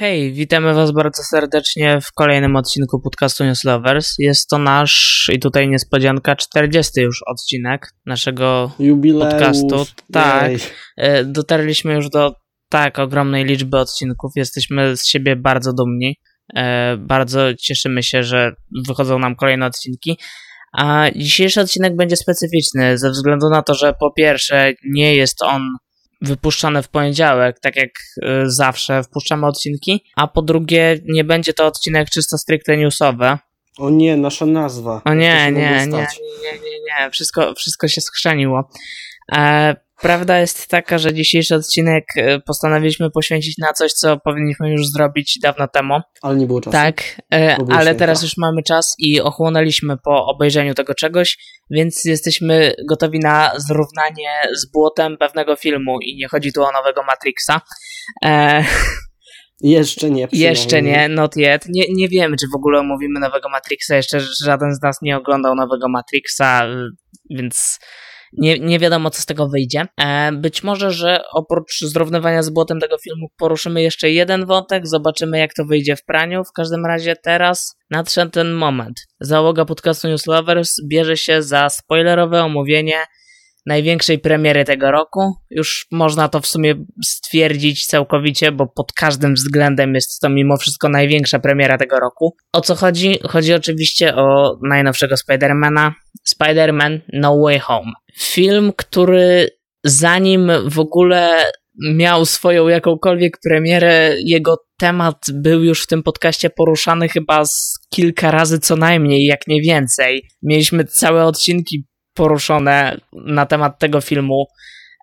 Hej, witamy Was bardzo serdecznie w kolejnym odcinku podcastu News Lovers. Jest to nasz, i tutaj niespodzianka, 40 już odcinek naszego Jubileusz. podcastu. Tak, Jej. e, dotarliśmy już do tak ogromnej liczby odcinków. Jesteśmy z siebie bardzo dumni. E, Bardzo cieszymy się, że wychodzą nam kolejne odcinki. A dzisiejszy odcinek będzie specyficzny ze względu na to, że po pierwsze nie jest on wypuszczany w poniedziałek, tak jak y, zawsze wpuszczamy odcinki, a po drugie nie będzie to odcinek czysto stricte newsowy. O nie, nasza nazwa. O nie, nie, nie, nie, nie, nie, wszystko, wszystko się skrzeniło. E, prawda jest taka, że dzisiejszy odcinek e, postanowiliśmy poświęcić na coś, co powinniśmy już zrobić dawno temu. Ale nie było czasu. Tak, e, ale teraz już mamy czas i ochłonęliśmy po obejrzeniu tego czegoś, więc jesteśmy gotowi na zrównanie z błotem pewnego filmu i nie chodzi tu o nowego Matrixa. E, Jeszcze nie. jeszcze nie, not yet. Nie, nie wiemy, czy w ogóle omówimy nowego Matrixa. Jeszcze żaden z nas nie oglądał nowego Matrixa, y, więc nie, nie wiadomo, co z tego wyjdzie. E, być może, że oprócz zrównywania z błotem tego filmu poruszymy jeszcze jeden wątek, zobaczymy, jak to wyjdzie w praniu. W każdym razie teraz nadszedł ten moment. Załoga podcastu News Lovers bierze się za spoilerowe omówienie największej premiery tego roku. Już można to w sumie stwierdzić całkowicie, bo pod każdym względem jest to mimo wszystko największa premiera tego roku. O co chodzi? Chodzi oczywiście o najnowszego Spidermana, Spider-Man No Way Home. Film, który zanim w ogóle miał swoją jakąkolwiek premierę, jego temat był już w tym podcaście poruszany chyba z kilka razy co najmniej, jak nie więcej. Mieliśmy całe odcinki poruszone na temat tego filmu.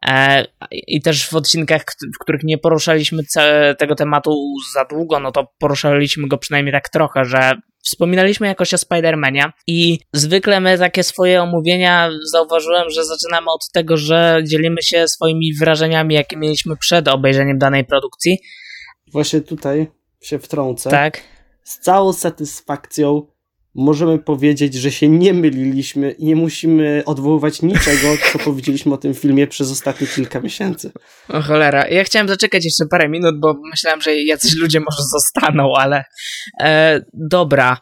E, I też w odcinkach, w których nie poruszaliśmy tego tematu za długo, no to poruszaliśmy go przynajmniej tak trochę, że wspominaliśmy jakoś o Spider-Manie i zwykle my takie swoje omówienia zauważyłem, że zaczynamy od tego, że dzielimy się swoimi wrażeniami, jakie mieliśmy przed obejrzeniem danej produkcji. Właśnie tutaj się wtrącę. Tak. Z całą satysfakcją możemy powiedzieć, że się nie myliliśmy i nie musimy odwoływać niczego, co powiedzieliśmy o tym filmie przez ostatnie kilka miesięcy. O cholera, ja chciałem zaczekać jeszcze parę minut, bo myślałem, że jacyś ludzie może zostaną, ale e, dobra.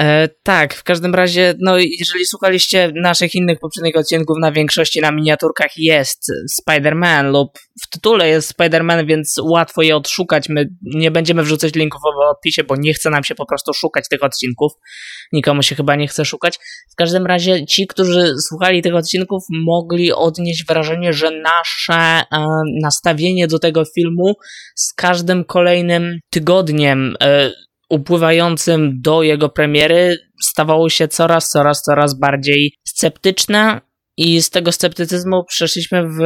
E, tak, w każdym razie, no jeżeli słuchaliście naszych innych poprzednich odcinków, na większości na miniaturkach jest Spider-Man lub w tytule jest Spider-Man, więc łatwo je odszukać. My nie będziemy wrzucać linków w opisie, bo nie chce nam się po prostu szukać tych odcinków. Nikomu się chyba nie chce szukać. W każdym razie ci, którzy słuchali tych odcinków, mogli odnieść wrażenie, że nasze e, nastawienie do tego filmu z każdym kolejnym tygodniem e, upływającym do jego premiery stawało się coraz, coraz, coraz bardziej sceptyczne. I z tego sceptycyzmu przeszliśmy w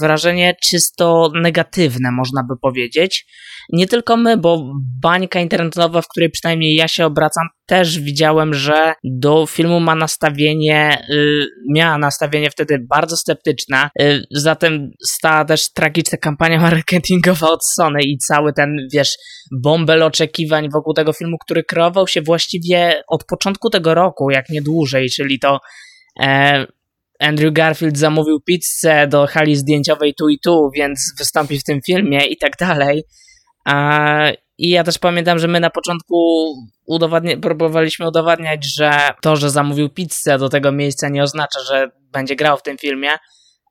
wrażenie czysto negatywne, można by powiedzieć. Nie tylko my, bo bańka internetowa, w której przynajmniej ja się obracam, też widziałem, że do filmu ma nastawienie, y, miała nastawienie wtedy bardzo sceptyczne. Y, zatem stała też tragiczna kampania marketingowa od Sony i cały ten, wiesz, bąbel oczekiwań wokół tego filmu, który kreował się właściwie od początku tego roku, jak nie dłużej, czyli to e, Andrew Garfield zamówił pizzę do hali zdjęciowej tu i tu, więc wystąpi w tym filmie i tak dalej. A, I ja też pamiętam, że my na początku próbowaliśmy udowadniać, że to, że zamówił pizzę do tego miejsca nie oznacza, że będzie grał w tym filmie.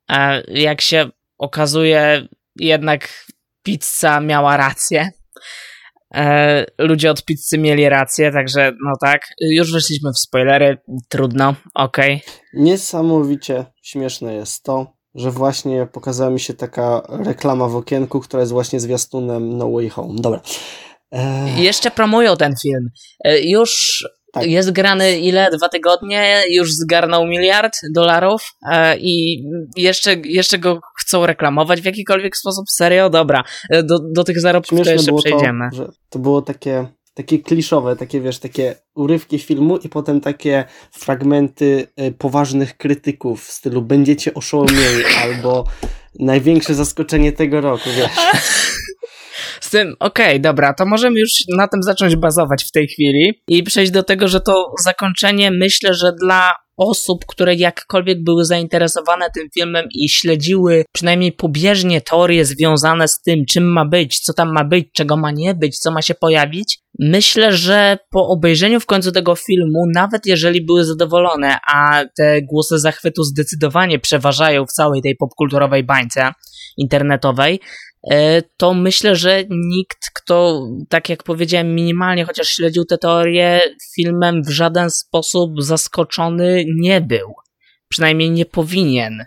A jak się okazuje, jednak pizza miała rację. E, ludzie od pizzy mieli rację, także no tak. Już weszliśmy w spoilery, trudno, okej. Niesamowicie śmieszne jest to, że właśnie pokazała mi się taka reklama w okienku, która jest właśnie zwiastunem No Way Home. Dobra. Eee, Jeszcze promują ten film. E, Już Tak. jest grany ile? Dwa tygodnie? Już zgarnął miliard dolarów e, i jeszcze, jeszcze go chcą reklamować w jakikolwiek sposób? Serio? Dobra. E, Do, do tych zarobków to jeszcze przejdziemy. to, że to było takie, takie kliszowe, takie wiesz, takie urywki filmu i potem takie fragmenty y, poważnych krytyków w stylu będziecie oszołomieni albo największe zaskoczenie tego roku, wiesz. Z tym, okej, dobra, to możemy już na tym zacząć bazować w tej chwili i przejść do tego, że to zakończenie myślę, że dla osób, które jakkolwiek były zainteresowane tym filmem i śledziły przynajmniej pobieżnie teorie związane z tym, czym ma być, co tam ma być, czego ma nie być, co ma się pojawić, myślę, że po obejrzeniu w końcu tego filmu, nawet jeżeli były zadowolone, a te głosy zachwytu zdecydowanie przeważają w całej tej popkulturowej bańce internetowej, to myślę, że nikt, kto, tak jak powiedziałem, minimalnie chociaż śledził tę teorię, filmem w żaden sposób zaskoczony nie był. Przynajmniej nie powinien.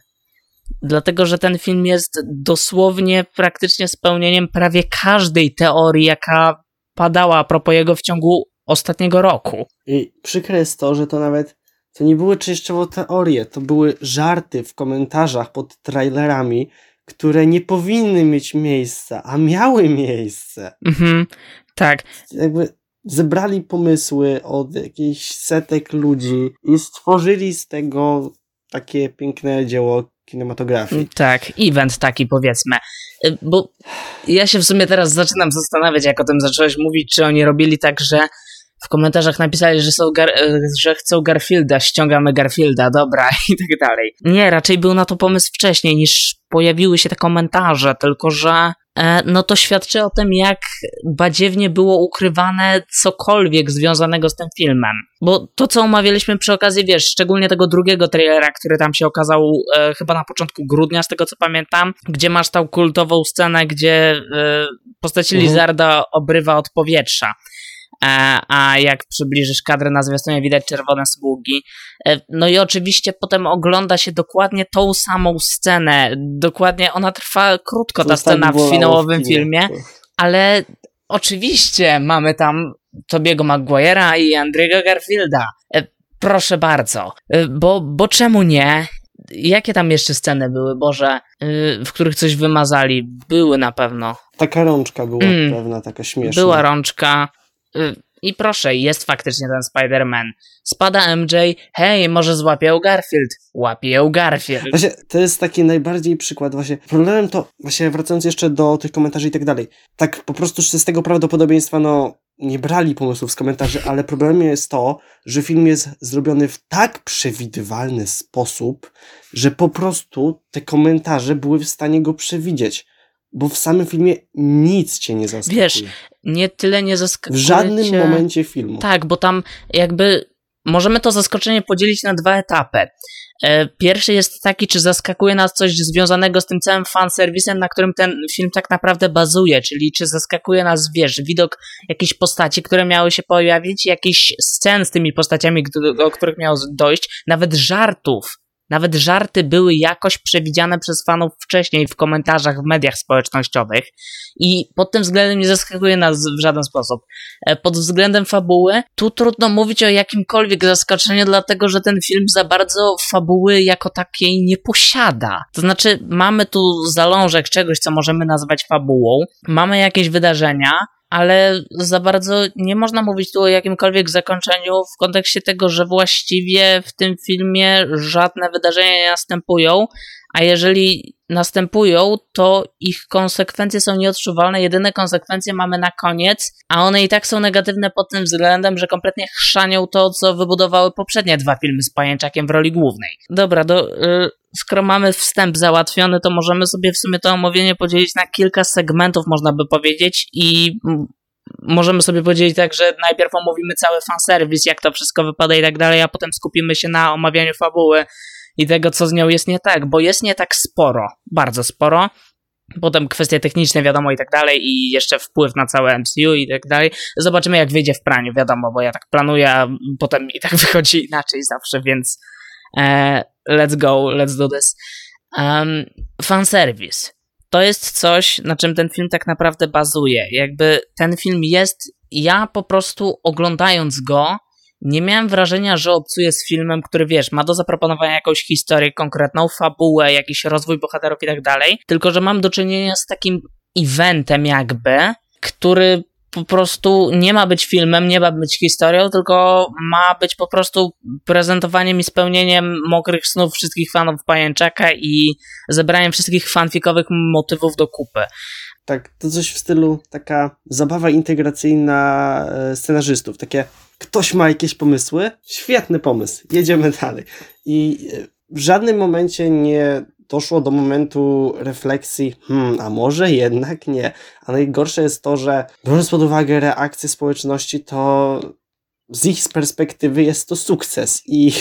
Dlatego, że ten film jest dosłownie praktycznie spełnieniem prawie każdej teorii, jaka padała a propos jego w ciągu ostatniego roku. I przykre jest to, że to nawet to nie były częściowo teorie, to były żarty w komentarzach pod trailerami, które nie powinny mieć miejsca, a miały miejsce. Mhm, tak. Jakby zebrali pomysły od jakichś setek ludzi i stworzyli z tego takie piękne dzieło kinematografii. Tak, event taki powiedzmy. Y, bo ja się w sumie teraz zaczynam zastanawiać, jak o tym zacząłeś mówić, czy oni robili tak, że w komentarzach napisali, że, są Gar że chcą Garfielda, ściągamy Garfielda, dobra i tak dalej. Nie, raczej był na to pomysł wcześniej niż pojawiły się te komentarze, tylko że e, no to świadczy o tym, jak badziewnie było ukrywane cokolwiek związanego z tym filmem. Bo to, co omawialiśmy przy okazji, wiesz, szczególnie tego drugiego trailera, który tam się okazał e, chyba na początku grudnia, z tego co pamiętam, gdzie masz tą kultową scenę, gdzie e, postać mhm. Lizarda obrywa od powietrza. E, a jak przybliżysz kadrę na zwiastunie widać czerwone sługi. E, no i oczywiście potem ogląda się dokładnie tą samą scenę, dokładnie ona trwa krótko, ta scena w finałowym filmie, ale oczywiście mamy tam Tobiego Maguire'a i Andrego Garfielda. E, proszę bardzo, bo, bo czemu nie? Jakie tam jeszcze sceny były, Boże, w których coś wymazali? Były na pewno. Taka rączka była mm, pewna, taka śmieszna. Była rączka. Y, I proszę, jest faktycznie ten Spider-Man. Spada MJ, hej, może złapie ją Garfield. Łapie ją Garfield. Właśnie, to jest taki najbardziej przykład właśnie. Problemem to, właśnie wracając jeszcze do tych komentarzy i tak dalej, tak po prostu z tego prawdopodobieństwa, no, nie brali pomysłów z komentarzy, ale problemem jest to, że film jest zrobiony w tak przewidywalny sposób, że po prostu te komentarze były w stanie go przewidzieć bo w samym filmie nic cię nie zaskakuje. Wiesz, nie tyle nie zaskakuje W żadnym cię... momencie filmu. Tak, bo tam jakby możemy to zaskoczenie podzielić na dwa etapy. E, pierwszy jest taki, czy zaskakuje nas coś związanego z tym całym fanserwisem, na którym ten film tak naprawdę bazuje, czyli czy zaskakuje nas, wiesz, widok jakichś postaci, które miały się pojawić, jakichś scen z tymi postaciami, do których miało dojść, nawet żartów, nawet żarty były jakoś przewidziane przez fanów wcześniej w komentarzach w mediach społecznościowych i pod tym względem nie zaskakuje nas w żaden sposób. E, pod względem fabuły, tu trudno mówić o jakimkolwiek zaskoczeniu, dlatego że ten film za bardzo fabuły jako takiej nie posiada. To znaczy, mamy tu zalążek czegoś, co możemy nazwać fabułą, mamy jakieś wydarzenia, ale za bardzo nie można mówić tu o jakimkolwiek zakończeniu w kontekście tego, że właściwie w tym filmie żadne wydarzenia nie następują, a jeżeli następują, to ich konsekwencje są nieodczuwalne. Jedyne konsekwencje mamy na koniec, a one i tak są negatywne pod tym względem, że kompletnie chrzanią to, co wybudowały poprzednie dwa filmy z pajęczakiem w roli głównej. Dobra, do, y, skoro mamy wstęp załatwiony, to możemy sobie w sumie to omówienie podzielić na kilka segmentów, można by powiedzieć, i możemy sobie powiedzieć tak, że najpierw omówimy cały fanserwis, jak to wszystko wypada i tak dalej, a potem skupimy się na omawianiu fabuły i tego, co z nią jest nie tak, bo jest nie tak sporo, bardzo sporo. Potem kwestie techniczne, wiadomo, i tak dalej, i jeszcze wpływ na całe MCU i tak dalej. Zobaczymy, jak wyjdzie w praniu, wiadomo, bo ja tak planuję, a potem i tak wychodzi inaczej zawsze, więc e, let's go, let's do this. Um, fanservice. To jest coś, na czym ten film tak naprawdę bazuje. Jakby ten film jest, ja po prostu oglądając go, nie miałem wrażenia, że obcuję z filmem, który wiesz, ma do zaproponowania jakąś historię konkretną, fabułę, jakiś rozwój bohaterów i tak dalej, tylko że mam do czynienia z takim eventem jakby, który po prostu nie ma być filmem, nie ma być historią, tylko ma być po prostu prezentowaniem i spełnieniem mokrych snów wszystkich fanów Pajęczaka i zebraniem wszystkich fanfikowych motywów do kupy. Tak, to coś w stylu taka zabawa integracyjna e, scenarzystów. Takie, ktoś ma jakieś pomysły? Świetny pomysł, jedziemy dalej. I e, w żadnym momencie nie doszło do momentu refleksji, hmm, a może jednak nie. A najgorsze jest to, że biorąc pod uwagę reakcję społeczności, to z ich perspektywy jest to sukces i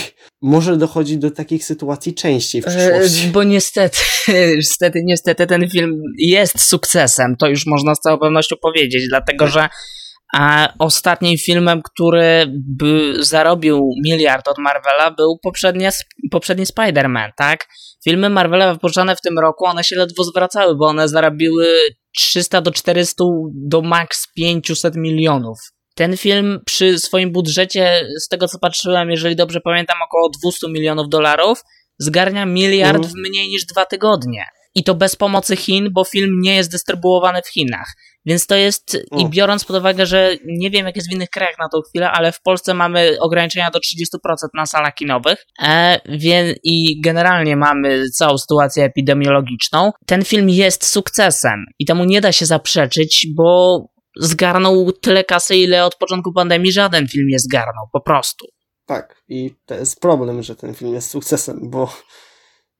może dochodzić do takich sytuacji częściej w przyszłości. E, bo niestety, niestety, niestety ten film jest sukcesem, to już można z całą pewnością powiedzieć, dlatego że a ostatnim filmem, który by zarobił miliard od Marvela był poprzednie, poprzedni Spider-Man, tak? Filmy Marvela wypuszczane w tym roku, one się ledwo zwracały, bo one zarobiły 300 do 400 do max 500 milionów. Ten film przy swoim budżecie, z tego co patrzyłem, jeżeli dobrze pamiętam, około 200 milionów dolarów, zgarnia miliard mhm. w mniej niż dwa tygodnie. I to bez pomocy Chin, bo film nie jest dystrybuowany w Chinach. Więc to jest, i biorąc pod uwagę, że nie wiem jak jest w innych krajach na tą chwilę, ale w Polsce mamy ograniczenia do 30% na salach kinowych e, wie, i generalnie mamy całą sytuację epidemiologiczną, ten film jest sukcesem i temu nie da się zaprzeczyć, bo zgarnął tyle kasy, ile od początku pandemii żaden film nie zgarnął, po prostu. Tak, i to jest problem, że ten film jest sukcesem, bo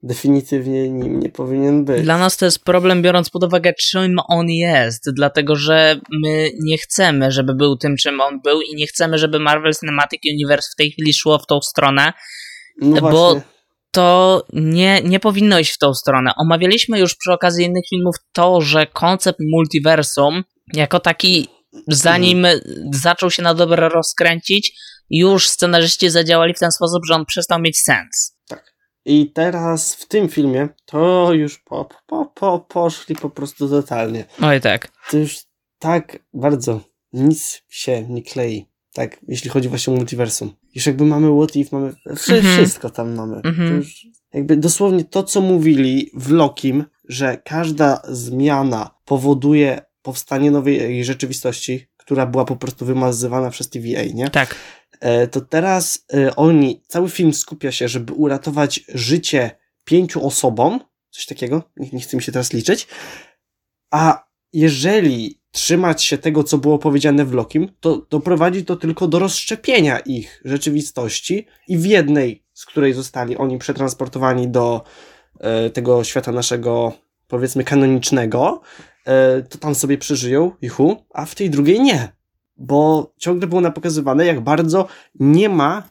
definitywnie nim nie powinien być. Dla nas to jest problem, biorąc pod uwagę, czym on jest, dlatego że my nie chcemy, żeby był tym, czym on był, i nie chcemy, żeby Marvel Cinematic Universe w tej chwili szło w tą stronę, no bo właśnie. to nie, nie powinno iść w tą stronę. Omawialiśmy już przy okazji innych filmów to, że koncept multiversum jako taki, zanim zaczął się na dobre rozkręcić, już scenarzyści zadziałali w ten sposób, że on przestał mieć sens. Tak. I teraz w tym filmie to już po, po, po, poszli po prostu totalnie. Oj tak. To już tak bardzo nic się nie klei. Tak, jeśli chodzi właśnie o multiversum. Już jakby mamy What If, mamy mhm. wszystko tam mamy. To mhm. już jakby dosłownie to, co mówili w Lokim, że każda zmiana powoduje powstanie nowej rzeczywistości, która była po prostu wymazywana przez TVA, nie? Tak. E, to teraz e, oni, cały film skupia się, żeby uratować życie pięciu osobom, coś takiego, nie, nie chcę mi się teraz liczyć, a jeżeli trzymać się tego, co było powiedziane w Lokim, to doprowadzi to tylko do rozszczepienia ich rzeczywistości i w jednej, z której zostali oni przetransportowani do e, tego świata naszego, powiedzmy, kanonicznego, E, to tam sobie przeżyją, ichu, a w tej drugiej nie. Bo ciągle było napokazywane, jak bardzo nie ma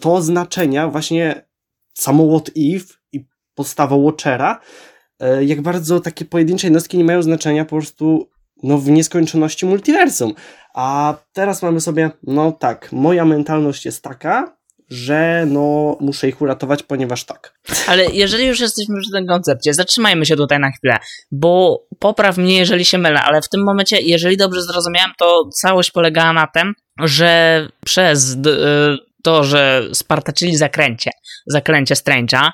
to znaczenia właśnie samo What If i postawa Watchera, e, jak bardzo takie pojedyncze jednostki nie mają znaczenia po prostu no, w nieskończoności multiversum. A teraz mamy sobie, no tak, moja mentalność jest taka, że no muszę ich uratować, ponieważ tak. Ale jeżeli już jesteśmy przy tym koncepcie, zatrzymajmy się tutaj na chwilę, bo popraw mnie, jeżeli się mylę, ale w tym momencie, jeżeli dobrze zrozumiałem, to całość polegała na tym, że przez y, to, że spartaczyli zakręcie, zaklęcie Strange'a,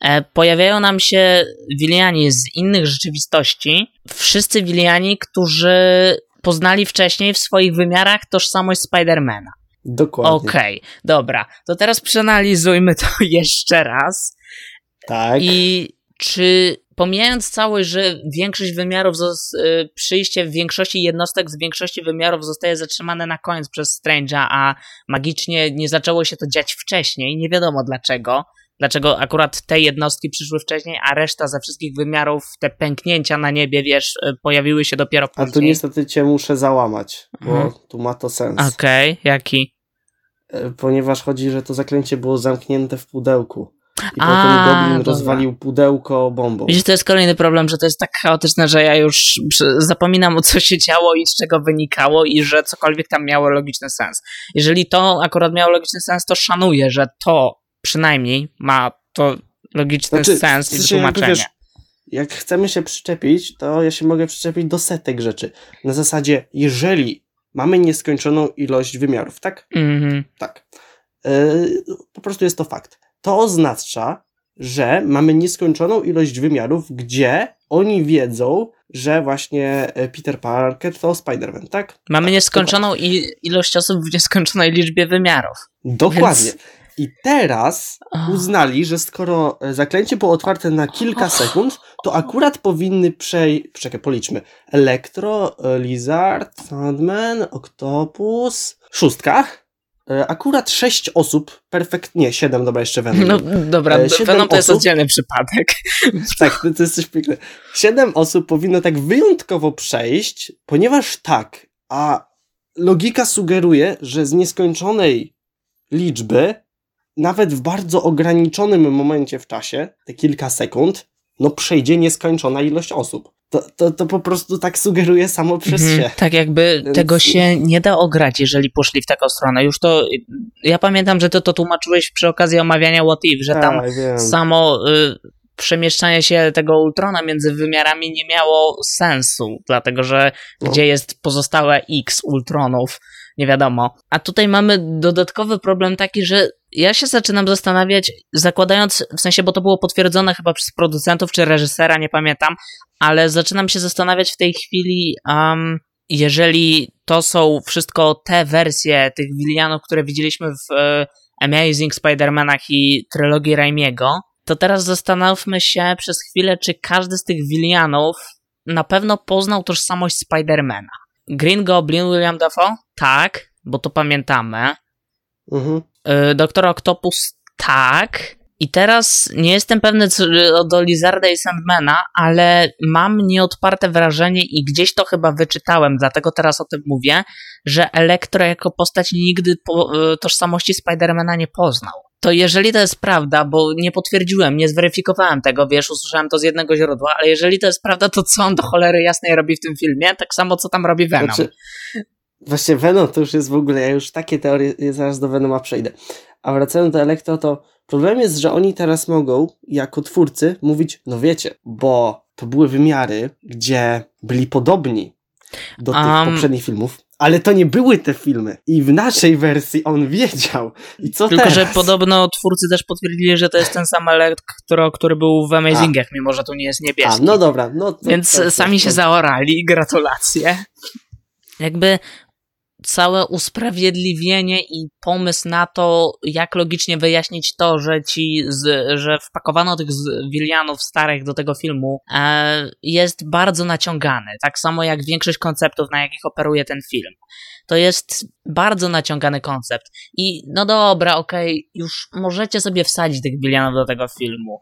e, pojawiają nam się wiliani z innych rzeczywistości, wszyscy wiliani, którzy poznali wcześniej w swoich wymiarach tożsamość Spidermana. Dokładnie. Okej, okay, dobra. To teraz przeanalizujmy to jeszcze raz. Tak. I czy pomijając całość, że większość wymiarów, y, przyjście w większości jednostek z większości wymiarów zostaje zatrzymane na koniec przez Strange'a, a magicznie nie zaczęło się to dziać wcześniej, nie wiadomo dlaczego. Dlaczego akurat te jednostki przyszły wcześniej, a reszta ze wszystkich wymiarów, te pęknięcia na niebie, wiesz, y, pojawiły się dopiero później. A tu niestety cię muszę załamać, bo mhm. tu ma to sens. Okej, okay, jaki? E, ponieważ chodzi, że to zaklęcie było zamknięte w pudełku. I A, potem Goblin dobra. rozwalił pudełko bombą. Widzisz, to jest kolejny problem, że to jest tak chaotyczne, że ja już zapominam o co się działo i z czego wynikało i że cokolwiek tam miało logiczny sens. Jeżeli to akurat miało logiczny sens, to szanuję, że to przynajmniej ma to logiczny znaczy, sens i wytłumaczenie. Wiesz, jak chcemy się przyczepić, to ja się mogę przyczepić do setek rzeczy. Na zasadzie, jeżeli mamy nieskończoną ilość wymiarów, tak? Mhm. Tak. Yy, po prostu jest to fakt. To oznacza, że mamy nieskończoną ilość wymiarów, gdzie oni wiedzą, że właśnie e, Peter Parker to Spider-Man, tak? Mamy tak, nieskończoną i ilość osób w nieskończonej liczbie wymiarów. Dokładnie. Więc... I teraz uznali, że skoro e, zaklęcie było otwarte na kilka sekund, to akurat powinny przejść. Czekaj, policzmy. Elektro, e, Lizard, Sandman, Octopus. Szóstka. E, Akurat sześć osób, perfekt. Nie, siedem, dobra, jeszcze Venom. No dobra, siedem Venom to jest osób. oddzielny przypadek. Tak, to, to jest coś pięknego. Siedem osób powinno tak wyjątkowo przejść, ponieważ tak, a logika sugeruje, że z nieskończonej liczby, nawet w bardzo ograniczonym momencie w czasie, te kilka sekund, no przejdzie nieskończona ilość osób. To, to, to po prostu tak sugeruje samo przez Mhm, się. Tak jakby Więc- tego się nie da ograć, jeżeli poszli w taką stronę. Już to, ja pamiętam, że to, to tłumaczyłeś przy okazji omawiania What If, że tam Tak, wiem. samo y, przemieszczanie się tego Ultrona między wymiarami nie miało sensu, dlatego że No. gdzie jest pozostałe X Ultronów, nie wiadomo. A tutaj mamy dodatkowy problem taki, że ja się zaczynam zastanawiać, zakładając, w sensie, bo to było potwierdzone chyba przez producentów czy reżysera, nie pamiętam, ale zaczynam się zastanawiać w tej chwili, um, jeżeli to są wszystko te wersje tych Willianów, które widzieliśmy w e, Amazing Spider-Manach i trylogii Raimiego, to teraz zastanówmy się przez chwilę, czy każdy z tych Willianów na pewno poznał tożsamość Spidermana. Green Goblin, William Dafoe? Tak, bo to pamiętamy. Mhm. Y, Doktor Octopus? Tak. I teraz nie jestem pewny co, do Lizarda i Sandmana, ale mam nieodparte wrażenie i gdzieś to chyba wyczytałem, dlatego teraz o tym mówię, że Elektro jako postać nigdy po, y, tożsamości Spidermana nie poznał. To jeżeli to jest prawda, bo nie potwierdziłem, nie zweryfikowałem tego, wiesz, usłyszałem to z jednego źródła, ale jeżeli to jest prawda, to co on do cholery jasnej robi w tym filmie? Tak samo co tam robi Venom. Znaczy, właśnie Venom to już jest w ogóle, ja już takie teorie, ja zaraz do Venoma przejdę. A wracając do Elektro, to problem jest, że oni teraz mogą, jako twórcy, mówić, no wiecie, bo to były wymiary, gdzie byli podobni do tych Am. poprzednich filmów, ale to nie były te filmy. I w naszej wersji on wiedział. I co Tylko, teraz? że podobno twórcy też potwierdzili, że to jest ten sam elektro, który był w Amazingach, mimo że tu nie jest A, niebieski. no dobra. No, to, Więc to, to, sami się zaorali, gratulacje. Jakby całe usprawiedliwienie i pomysł na to, jak logicznie wyjaśnić to, że ci, z, że wpakowano tych Willianów starych do tego filmu, e, jest bardzo naciągany. Tak samo jak większość konceptów, na jakich operuje ten film. To jest bardzo naciągany koncept. I no dobra, okej, już możecie sobie wsadzić tych Willianów do tego filmu.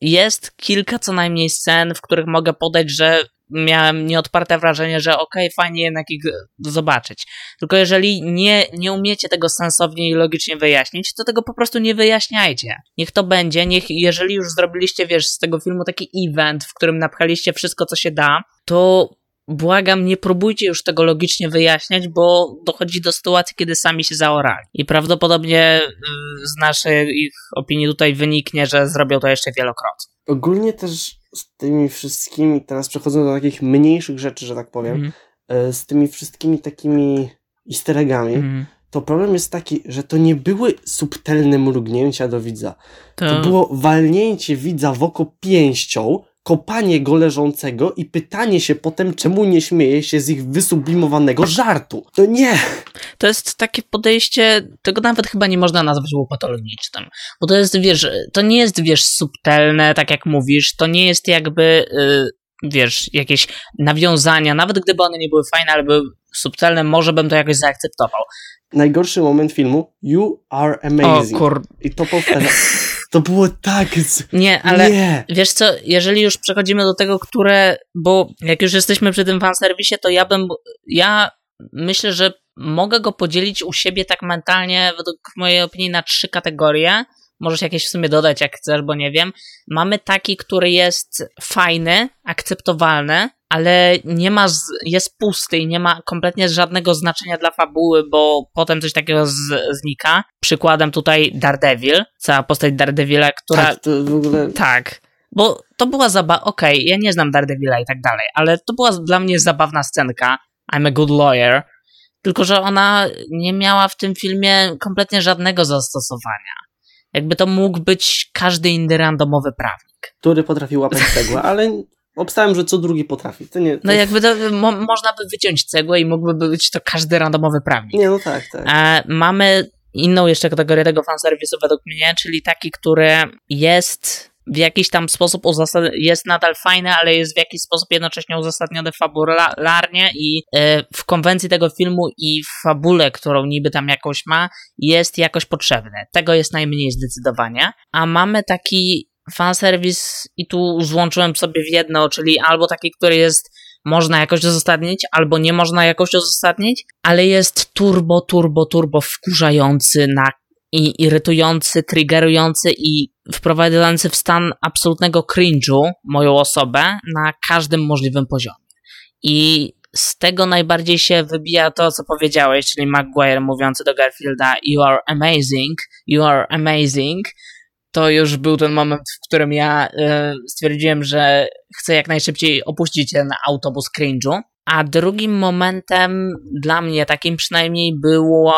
Jest kilka co najmniej scen, w których mogę podać, że miałem nieodparte wrażenie, że okej, fajnie jednak ich zobaczyć. Tylko jeżeli nie, nie umiecie tego sensownie i logicznie wyjaśnić, to tego po prostu nie wyjaśniajcie. Niech to będzie, niech jeżeli już zrobiliście, wiesz, z tego filmu taki event, w którym napchaliście wszystko, co się da, to błagam, nie próbujcie już tego logicznie wyjaśniać, bo dochodzi do sytuacji, kiedy sami się zaorali. I prawdopodobnie y, z naszych opinii tutaj wyniknie, że zrobią to jeszcze wielokrotnie. Ogólnie też z tymi wszystkimi, teraz przechodzę do takich mniejszych rzeczy, że tak powiem, e, z tymi wszystkimi takimi easter eggami, Mhm. to problem jest taki, że to nie były subtelne mrugnięcia do widza. To To, było walnięcie widza w oko pięścią, kopanie go leżącego i pytanie się potem, czemu nie śmieje się z ich wysublimowanego żartu. To nie! to jest takie podejście, tego nawet chyba nie można nazwać łopatologicznym. Bo to jest, wiesz, to nie jest, wiesz, subtelne, tak jak mówisz, to nie jest jakby, y, wiesz, jakieś nawiązania, nawet gdyby one nie były fajne, ale były subtelne, może bym to jakoś zaakceptował. Najgorszy moment filmu, You are O amazing. kur... I to powtarza. To było tak. Nie, ale Nie! wiesz co, jeżeli już przechodzimy do tego, które, bo jak już jesteśmy przy tym fanserwisie, to ja bym, ja myślę, że mogę go podzielić u siebie tak mentalnie, według mojej opinii, na trzy kategorie. Możesz jakieś w sumie dodać, jak chcesz, bo nie wiem. Mamy taki, który jest fajny, akceptowalny, ale nie ma, jest pusty i nie ma kompletnie żadnego znaczenia dla fabuły, bo potem coś takiego z, znika. Przykładem tutaj Daredevil, cała postać Daredevila, która Tak, to w ogóle. tak. Bo to była zabawa. Okej, ja nie znam Daredevila i tak dalej, ale to była dla mnie zabawna scenka. I'm a good lawyer. Tylko, że ona nie miała w tym filmie kompletnie żadnego zastosowania. Jakby to mógł być każdy inny randomowy prawnik. który potrafi łapać cegłę, ale obstałem, że co drugi potrafi. To nie. To... No jakby to, mo, można by wyciąć cegłę i mógłby być to każdy randomowy prawnik. Nie, no tak, tak. E, mamy inną jeszcze kategorię tego fanserwisu według mnie, czyli taki, który jest w jakiś tam sposób jest nadal fajny, ale jest w jakiś sposób jednocześnie uzasadniony fabularnie i e, w konwencji tego filmu i w fabule, którą niby tam jakoś ma, jest jakoś potrzebny. Tego jest najmniej zdecydowanie. A mamy taki fanserwis i tu złączyłem sobie w jedno, czyli albo taki, który jest można jakoś uzasadnić, albo nie można jakoś uzasadnić, ale jest turbo, turbo, turbo wkurzający na i irytujący, triggerujący i wprowadzający w stan absolutnego cringe'u moją osobę na każdym możliwym poziomie. I z tego najbardziej się wybija to, co powiedziałeś, czyli Maguire mówiący do Garfielda You are amazing, you are amazing. To już był ten moment, w którym ja y, stwierdziłem, że chcę jak najszybciej opuścić ten autobus cringe'u a drugim momentem, dla mnie takim przynajmniej, był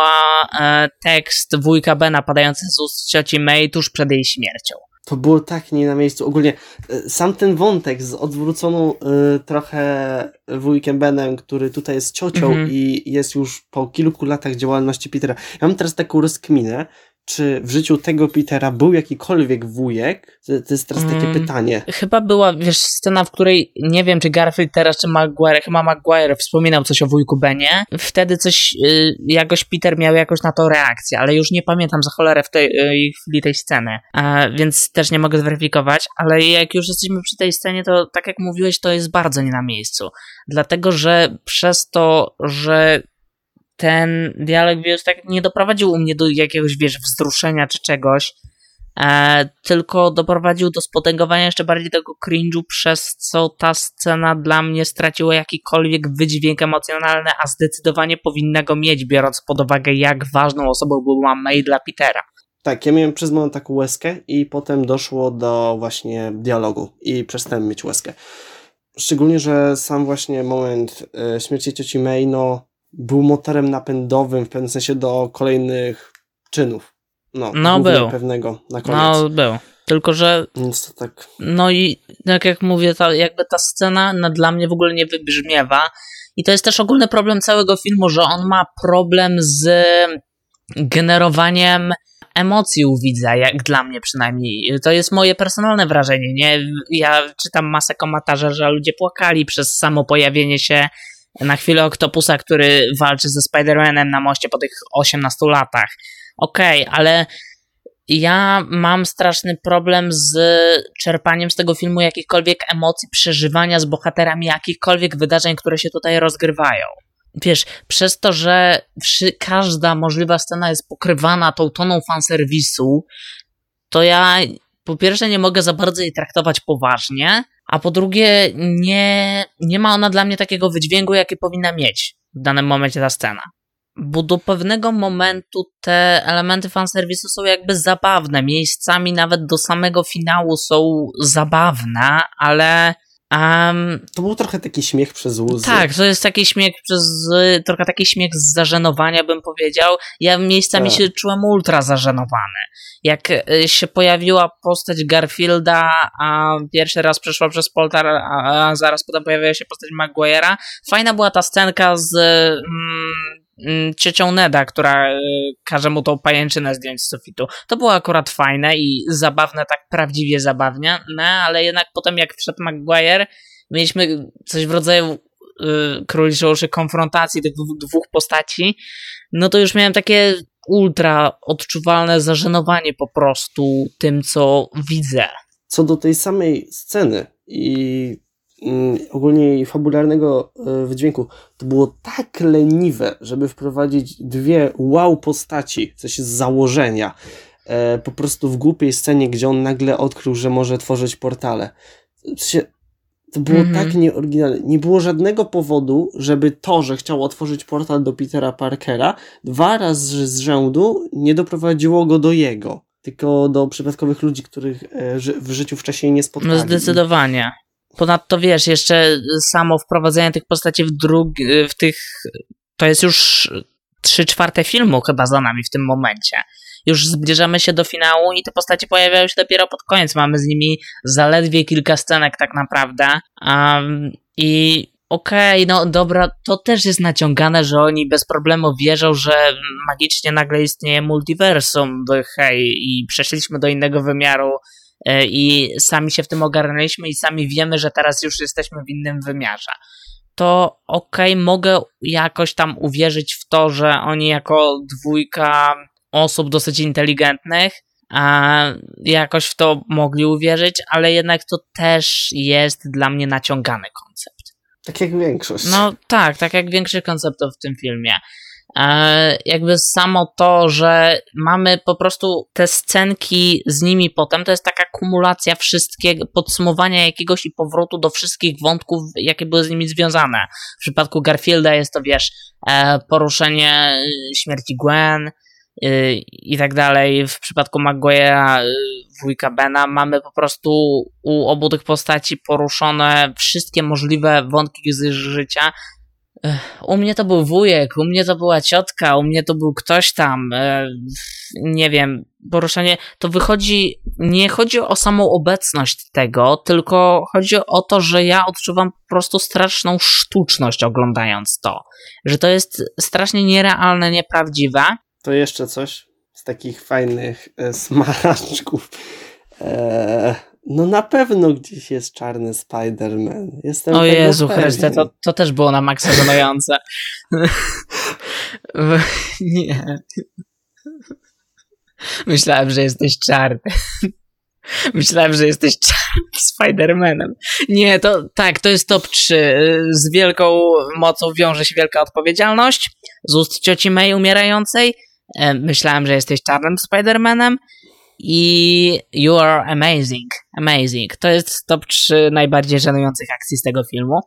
e, tekst wujka Bena padający z ust cioci May tuż przed jej śmiercią. To było tak nie na miejscu. Ogólnie e, sam ten wątek z odwróconą y, trochę wujkiem Benem, który tutaj jest ciocią mm -hmm. i jest już po kilku latach działalności Petera. Ja mam teraz taką rozkminę, czy w życiu tego Petera był jakikolwiek wujek? To, to jest teraz takie hmm, pytanie. Chyba była, wiesz, scena, w której nie wiem, czy Garfield teraz, czy Maguire, chyba Maguire wspominał coś o wujku Benie. Wtedy coś, y, jakoś Peter miał jakoś na to reakcję, ale już nie pamiętam za cholerę w tej y, chwili tej sceny, a, więc też nie mogę zweryfikować, ale jak już jesteśmy przy tej scenie, to tak jak mówiłeś, to jest bardzo nie na miejscu. Dlatego, że przez to, że ten dialog, wiesz, tak nie doprowadził u mnie do jakiegoś, wiesz, wzruszenia czy czegoś, e, tylko doprowadził do spotęgowania jeszcze bardziej tego cringe'u, przez co ta scena dla mnie straciła jakikolwiek wydźwięk emocjonalny, a zdecydowanie powinna go mieć, biorąc pod uwagę, jak ważną osobą była May dla Petera. Tak, ja miałem przez moment taką łezkę i potem doszło do właśnie dialogu i przestałem mieć łezkę. Szczególnie, że sam właśnie moment e, śmierci cioci May, no był motorem napędowym w pewnym sensie do kolejnych czynów. No, no był. pewnego na koniec. No, był. Tylko, że. Więc to tak. No i tak jak mówię, ta, jakby ta scena no, dla mnie w ogóle nie wybrzmiewa. I to jest też ogólny problem całego filmu, że on ma problem z generowaniem emocji u widza, jak dla mnie przynajmniej. To jest moje personalne wrażenie, nie? Ja czytam masę komentarzy, że ludzie płakali przez samo pojawienie się na chwilę Octopusa, który walczy ze Spider-Manem na moście po tych 18 latach. Okej, okay, ale ja mam straszny problem z czerpaniem z tego filmu jakichkolwiek emocji, przeżywania z bohaterami jakichkolwiek wydarzeń, które się tutaj rozgrywają. Wiesz, przez to, że każda możliwa scena jest pokrywana tą toną fanserwisu, to ja po pierwsze nie mogę za bardzo jej traktować poważnie, a po drugie nie, nie ma ona dla mnie takiego wydźwięku, jaki powinna mieć w danym momencie ta scena. Bo do pewnego momentu te elementy fanserwisu są jakby zabawne. Miejscami nawet do samego finału są zabawne, ale Um, to był trochę taki śmiech przez łzy. Tak, to jest taki śmiech przez, trochę taki śmiech z zażenowania bym powiedział. Ja miejscami tak. się czułem ultra zażenowany. Jak y, się pojawiła postać Garfielda, a pierwszy raz przeszła przez Poltar, a, a zaraz potem pojawiła się postać Maguire'a, fajna była ta scenka z mm, Mm, ciocią Neda, która y, każe mu tą pajęczynę zdjąć z sufitu. To było akurat fajne i zabawne, tak prawdziwie zabawnie, no, ale jednak potem jak wszedł Maguire, mieliśmy coś w rodzaju y, króliczej uszy konfrontacji tych dwóch postaci, no to już miałem takie ultra odczuwalne zażenowanie po prostu tym, co widzę. Co do tej samej sceny i ogólnie jej fabularnego e, wydźwięku, to było tak leniwe, żeby wprowadzić dwie wow postaci, w sensie z założenia, e, po prostu w głupiej scenie, gdzie on nagle odkrył, że może tworzyć portale. W sensie, to było mm -hmm. tak nieoryginalne. Nie było żadnego powodu, żeby to, że chciał otworzyć portal do Petera Parkera, dwa razy z rzędu nie doprowadziło go do jego, tylko do przypadkowych ludzi, których e, w życiu wcześniej nie spotkali. No zdecydowanie. Ponadto wiesz, jeszcze samo wprowadzenie tych postaci w drugi, w tych, to jest już trzy czwarte filmu chyba za nami w tym momencie. Już zbliżamy się do finału i te postacie pojawiają się dopiero pod koniec. Mamy z nimi zaledwie kilka scenek tak naprawdę. Um, I okej, okay, no dobra, to też jest naciągane, że oni bez problemu wierzą, że magicznie nagle istnieje multiversum, hej, i przeszliśmy do innego wymiaru i sami się w tym ogarnęliśmy i sami wiemy, że teraz już jesteśmy w innym wymiarze. To okej, okay, mogę jakoś tam uwierzyć w to, że oni jako dwójka osób dosyć inteligentnych a jakoś w to mogli uwierzyć, ale jednak to też jest dla mnie naciągany koncept. Tak jak większość. No tak, tak jak większość konceptów w tym filmie. Jakby samo to, że mamy po prostu te scenki z nimi potem, to jest taka kumulacja wszystkiego, podsumowania jakiegoś i powrotu do wszystkich wątków, jakie były z nimi związane. W przypadku Garfielda jest to, wiesz, e, poruszenie śmierci Gwen, Y, i tak dalej. W przypadku Maguire'a, y, wujka Bena, mamy po prostu u obu tych postaci poruszone wszystkie możliwe wątki z życia. U mnie to był wujek, u mnie to była ciotka, u mnie to był ktoś tam. Y, nie wiem, poruszenie. To wychodzi. Nie chodzi o samą obecność tego, tylko chodzi o to, że ja odczuwam po prostu straszną sztuczność oglądając to. Że to jest strasznie nierealne, nieprawdziwe to jeszcze coś z takich fajnych e, smaczków. E, no na pewno gdzieś jest czarny Spider-Man. Jestem o Jezu Chryste, to, to też było na maksa żenujące. Nie. Myślałem, że jesteś czarny. Myślałem, że jesteś Spider-Manem. Nie, to tak, to jest top 3. Z wielką mocą wiąże się wielka odpowiedzialność. Z ust cioci May umierającej E, myślałem, że jesteś czarnym Spider-Manem i you are amazing. Amazing. To jest top 3 najbardziej żenujących akcji z tego filmu.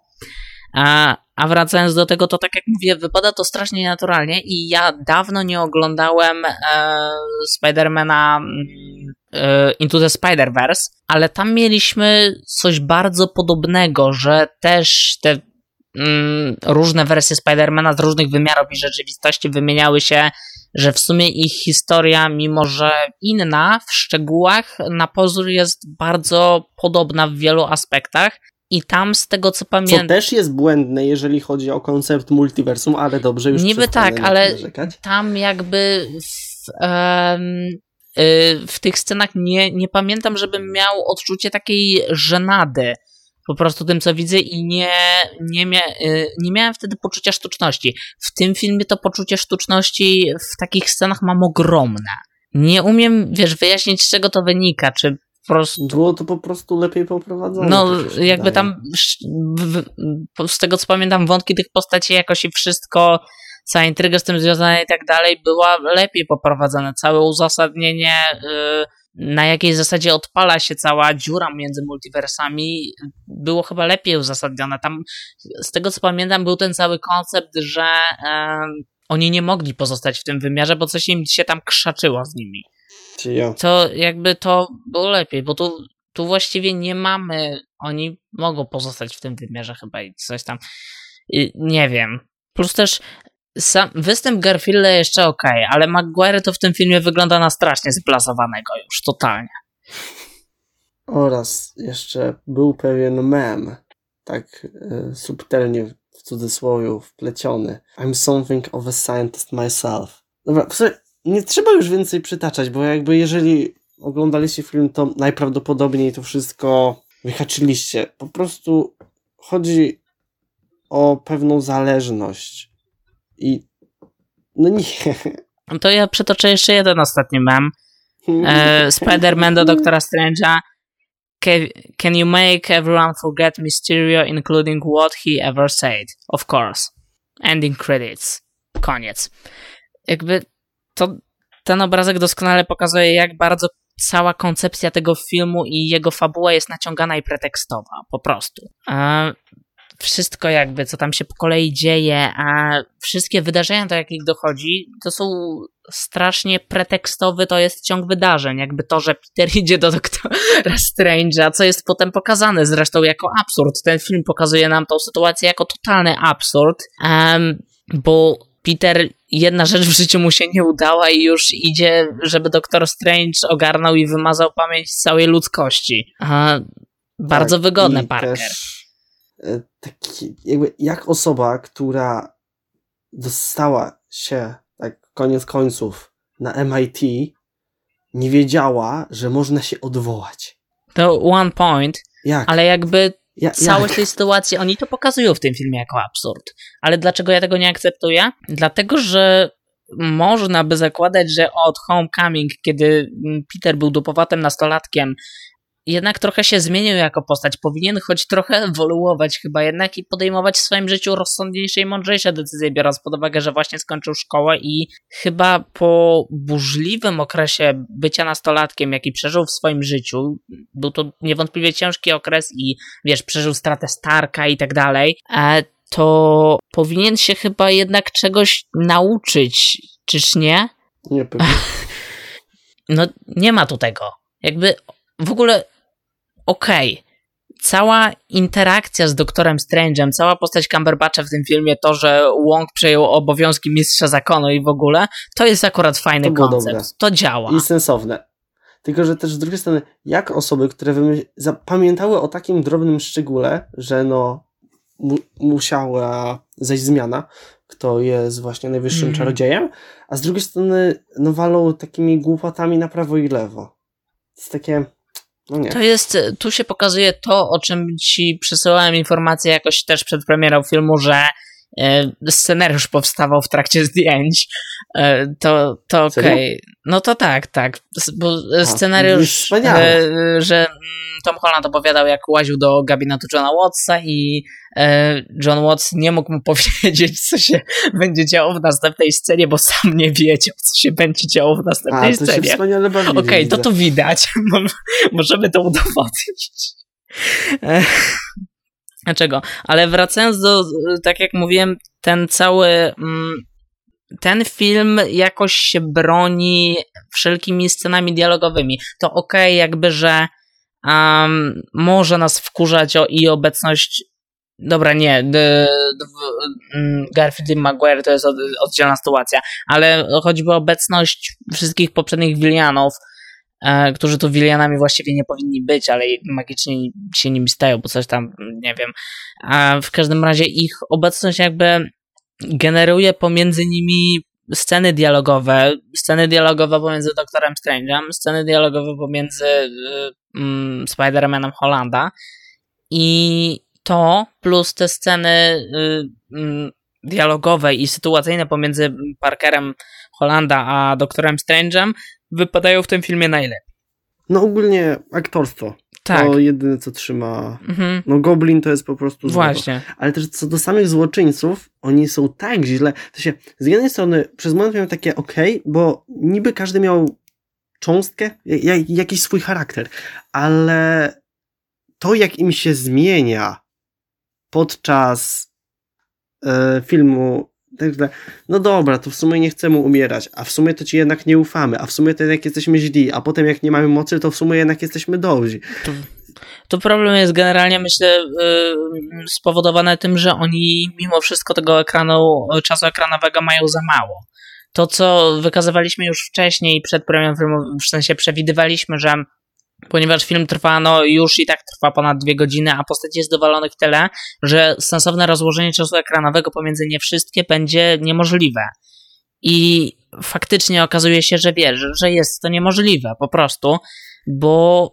A, a wracając do tego, to tak jak mówię, wypada to strasznie naturalnie i ja dawno nie oglądałem e, Spidermana e, Into the Spider-Verse, ale tam mieliśmy coś bardzo podobnego, że też te mm, różne wersje Spidermana z różnych wymiarów i rzeczywistości wymieniały się że w sumie ich historia, mimo że inna w szczegółach, na pozór jest bardzo podobna w wielu aspektach. I tam z tego co pamiętam. Co też jest błędne, jeżeli chodzi o koncept multiversum, ale dobrze już Niby tak, ale tam jakby w, um, w tych scenach nie, nie pamiętam, żebym miał odczucie takiej żenady po prostu tym, co widzę i nie, nie, mia y, nie miałem wtedy poczucia sztuczności. W tym filmie to poczucie sztuczności w takich scenach mam ogromne. Nie umiem, wiesz, wyjaśnić, z czego to wynika, czy po prostu... Było to po prostu lepiej poprowadzone. No, jakby tam, z tego co pamiętam, wątki tych postaci jakoś i wszystko, cała intryga z tym związana i tak dalej, była lepiej poprowadzona. Całe uzasadnienie... Yy, na jakiej zasadzie odpala się cała dziura między multiversami, było chyba lepiej uzasadnione. Tam, z tego co pamiętam, był ten cały koncept, że e, oni nie mogli pozostać w tym wymiarze, bo coś im się tam krzaczyło z nimi. To jakby to było lepiej, bo tu, tu właściwie nie mamy, oni mogą pozostać w tym wymiarze chyba i coś tam. Nie wiem. Plus też sam, występ Garfielda jeszcze ok, ale Maguire to w tym filmie wygląda na strasznie zblazowanego już, totalnie. Oraz jeszcze był pewien mem, tak e, subtelnie w cudzysłowie wpleciony. I'm something of a scientist myself. Dobra, w sumie nie trzeba już więcej przytaczać, bo jakby jeżeli oglądaliście film, to najprawdopodobniej to wszystko wyhaczyliście. Po prostu chodzi o pewną zależność i no nie. To ja przytoczę jeszcze jeden ostatni mem. E, Spider-Man do Doktora Strange'a. Can you make everyone forget Mysterio, including what he ever said? Of course. Ending credits. Koniec. Jakby to, ten obrazek doskonale pokazuje, jak bardzo cała koncepcja tego filmu i jego fabuła jest naciągana i pretekstowa. Po prostu. E, wszystko jakby, co tam się po kolei dzieje, a wszystkie wydarzenia, do jakich dochodzi, to są strasznie pretekstowy, to jest ciąg wydarzeń, jakby to, że Peter idzie do doktora Strange'a, co jest potem pokazane zresztą jako absurd. Ten film pokazuje nam tą sytuację jako totalny absurd, um, bo Peter, jedna rzecz w życiu mu się nie udała i już idzie, żeby doktor Strange ogarnął i wymazał pamięć całej ludzkości. bardzo tak, wygodne, Parker. Też taki, jakby jak osoba, która dostała się, tak koniec końców, na MIT, nie wiedziała, że można się odwołać. To one point, Jak? ale jakby Ja, całość jak? tej sytuacji, oni to pokazują w tym filmie jako absurd. Ale dlaczego ja tego nie akceptuję? Dlatego, że można by zakładać, że od Homecoming, kiedy Peter był dupowatym nastolatkiem, jednak trochę się zmienił jako postać. Powinien choć trochę ewoluować chyba jednak i podejmować w swoim życiu rozsądniejsze i mądrzejsze decyzje, biorąc pod uwagę, że właśnie skończył szkołę i chyba po burzliwym okresie bycia nastolatkiem, jaki przeżył w swoim życiu, był to niewątpliwie ciężki okres i wiesz, przeżył stratę Starka i tak dalej, e, to powinien się chyba jednak czegoś nauczyć, czyż nie? Nie pewnie. No nie ma tu tego. Jakby w ogóle okej. Cała interakcja z doktorem Strange'em, cała postać Cumberbatcha w tym filmie, to, że Wong przejął obowiązki mistrza zakonu i w ogóle, to jest akurat fajny To koncept. To działa. I sensowne. Tylko, że też z drugiej strony, jak osoby, które zapamiętały o takim drobnym szczególe, że no mu- musiała zejść zmiana, kto jest właśnie najwyższym Mhm. czarodziejem, a z drugiej strony no walą takimi głupotami na prawo i lewo. To jest takie, no. To jest, tu się pokazuje to, o czym ci przesyłałem informację jakoś też przed premierą filmu, że e, scenariusz powstawał w trakcie zdjęć. E, to to okej. No to tak, tak. Bo e, A, scenariusz, wspaniale. e, że mm, Tom Holland opowiadał, jak łaził do gabinetu Johna Wattsa i e, John Watts nie mógł mu powiedzieć, co się będzie działo w następnej scenie, bo sam nie wiedział, co się będzie działo w a, następnej to się scenie. Okej, to widzę. to widać. Mo- Możemy to udowodnić. Dlaczego? Ale wracając do, tak jak mówiłem, ten cały. mm, Ten film jakoś się broni wszelkimi scenami dialogowymi. To okej, jakby, że um, może nas wkurzać o, i obecność. Dobra, nie. Mm, Garfield i Maguire to jest od, oddzielna sytuacja, ale choćby obecność wszystkich poprzednich Willianów, którzy tu Willianami właściwie nie powinni być, ale magicznie się nimi stają, bo coś tam, nie wiem. A w każdym razie ich obecność jakby generuje pomiędzy nimi sceny dialogowe, sceny dialogowe pomiędzy Doktorem Strange'em, sceny dialogowe pomiędzy y, mm, Spider-Manem Hollanda i to plus te sceny y, mm, dialogowe i sytuacyjne pomiędzy Parkerem Hollanda a Doktorem Strange'em wypadają w tym filmie najlepiej. No ogólnie aktorstwo. Tak. To jedyne, co trzyma... Mhm. No Goblin to jest po prostu złoto. Właśnie. Ale też co do samych złoczyńców, oni są tak źle. To się, z jednej strony przez moment miałem takie ok, bo niby każdy miał cząstkę, ja- jakiś swój charakter, ale to jak im się zmienia podczas e, filmu, tak, że, no dobra, to w sumie nie chcemy umierać, a w sumie to ci jednak nie ufamy, a w sumie to jednak jesteśmy źli, a potem jak nie mamy mocy, to w sumie jednak jesteśmy dobrzy. To, to problem jest generalnie, myślę, yy, spowodowany tym, że oni mimo wszystko tego ekranu, czasu ekranowego mają za mało. To, co wykazywaliśmy już wcześniej przed premierą filmu, w sensie przewidywaliśmy, że ponieważ film trwa, no już i tak trwa ponad dwie godziny, a postaci jest dowalonych tyle, że sensowne rozłożenie czasu ekranowego pomiędzy nie wszystkie będzie niemożliwe. I faktycznie okazuje się, że wiesz, że jest to niemożliwe po prostu, bo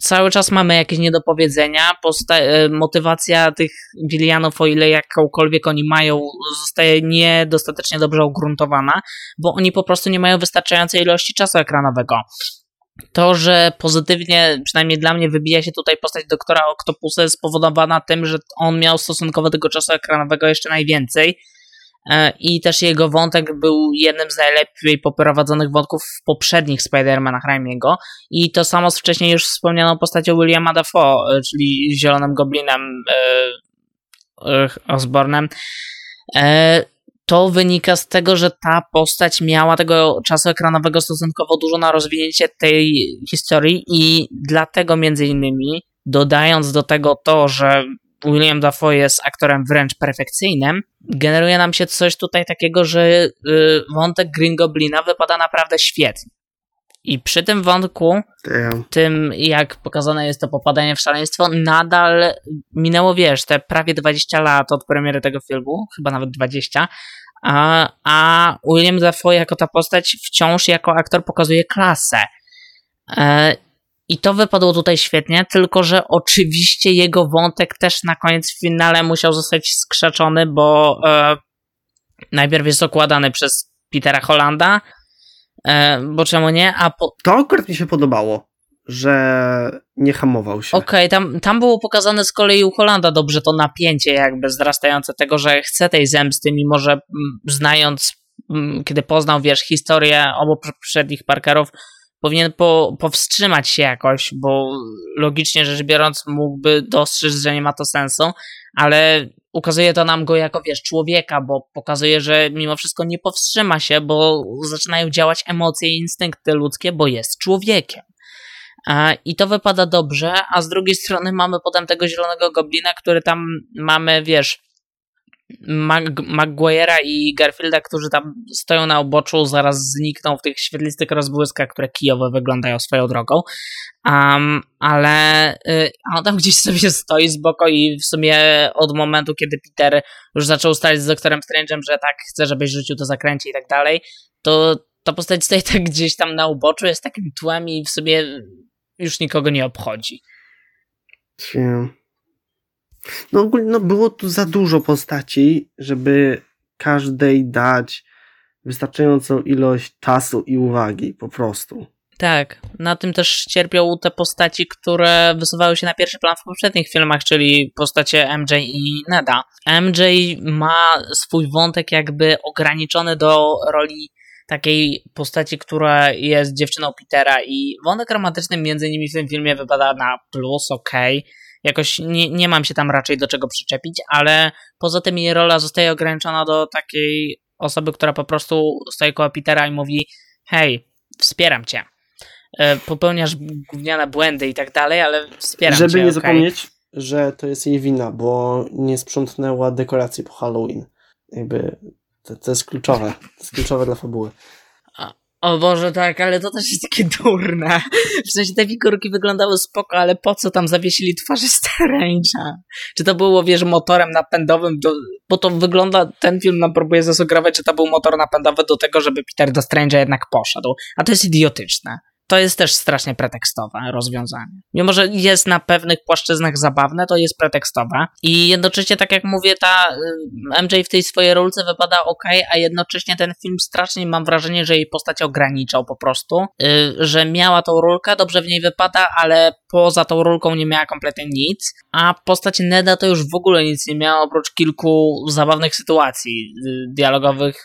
cały czas mamy jakieś niedopowiedzenia, posta- e, motywacja tych Willianów, o ile jakąkolwiek oni mają, zostaje niedostatecznie dobrze ugruntowana, bo oni po prostu nie mają wystarczającej ilości czasu ekranowego. To, że pozytywnie, przynajmniej dla mnie, wybija się tutaj postać doktora Octopusa, jest spowodowana tym, że on miał stosunkowo tego czasu ekranowego jeszcze najwięcej. E, I też jego wątek był jednym z najlepiej poprowadzonych wątków w poprzednich Spider-Manach Raimiego. I to samo z wcześniej już wspomnianą postacią Williama Dafoe, e, czyli Zielonym Goblinem e, Osbornem. To wynika z tego, że ta postać miała tego czasu ekranowego stosunkowo dużo na rozwinięcie tej historii i dlatego między innymi dodając do tego to, że William Dafoe jest aktorem wręcz perfekcyjnym, generuje nam się coś tutaj takiego, że y, wątek Green Goblina wypada naprawdę świetnie. I przy tym wątku, Damn. tym jak pokazane jest to popadanie w szaleństwo, nadal minęło, wiesz, te prawie 20 lat od premiery tego filmu, chyba nawet 20, a, a William Dafoe jako ta postać wciąż jako aktor pokazuje klasę. E, I to wypadło tutaj świetnie, tylko że oczywiście jego wątek też na koniec w finale musiał zostać skrzaczony, bo e, najpierw jest okładany przez Petera Hollanda, e, bo czemu nie, a po, To akurat mi się podobało, że nie hamował się. Okej, tam, tam było pokazane z kolei u Holanda dobrze to napięcie jakby wzrastające tego, że chce tej zemsty, mimo że mm, znając, mm, kiedy poznał, wiesz, historię obu poprzednich Parkerów, powinien po, powstrzymać się jakoś, bo logicznie rzecz biorąc mógłby dostrzec, że nie ma to sensu, ale ukazuje to nam go jako, wiesz, człowieka, bo pokazuje, że mimo wszystko nie powstrzyma się, bo zaczynają działać emocje i instynkty ludzkie, bo jest człowiekiem. I to wypada dobrze, a z drugiej strony mamy potem tego zielonego goblina, który tam mamy, wiesz, Mag Maguire'a i Garfielda, którzy tam stoją na uboczu, zaraz znikną w tych świetlistych rozbłyskach, które kijowe wyglądają swoją drogą. Um, ale y, on tam gdzieś sobie stoi z boku i w sumie od momentu, kiedy Peter już zaczął ustalić z doktorem Strange'em, że tak chce, żebyś rzucił to zakręcie i tak dalej, to ta postać stoi tak gdzieś tam na uboczu, jest takim tłem i w sumie już nikogo nie obchodzi. Się... No ogólnie no, było tu za dużo postaci, żeby każdej dać wystarczającą ilość czasu i uwagi, po prostu. Tak, na tym też cierpią te postaci, które wysuwały się na pierwszy plan w poprzednich filmach, czyli postacie MJ i Neda. MJ ma swój wątek jakby ograniczony do roli takiej postaci, która jest dziewczyną Petera i wątek romantyczny między nimi w tym filmie wypada na plus, okej. Okay. Jakoś nie, nie mam się tam raczej do czego przyczepić, ale poza tym jej rola zostaje ograniczona do takiej osoby, która po prostu stoi koło Petera i mówi hej, wspieram cię. E, popełniasz gówniane błędy i tak dalej, ale wspieram Żeby cię. nie okay? zapomnieć, że to jest jej wina, bo nie sprzątnęła dekoracji po Halloween. Jakby to, to jest kluczowe. To jest kluczowe dla fabuły. O Boże, tak, ale to też jest takie durne. W sensie te figurki wyglądały spoko, ale po co tam zawiesili twarze Strange'a? Czy to było, wiesz, motorem napędowym? Do... Bo to wygląda, ten film nam próbuje zasugerować, że to był motor napędowy do tego, żeby Peter do Strange'a jednak poszedł. A to jest idiotyczne to jest też strasznie pretekstowe rozwiązanie. Mimo, że jest na pewnych płaszczyznach zabawne, to jest pretekstowe. I jednocześnie, tak jak mówię, ta y, MJ w tej swojej rolce wypada ok, a jednocześnie ten film strasznie mam wrażenie, że jej postać ograniczał po prostu. Y, że miała tą rolkę, dobrze w niej wypada, ale poza tą rolką nie miała kompletnie nic. A postać Neda to już w ogóle nic nie miała, oprócz kilku zabawnych sytuacji y, dialogowych,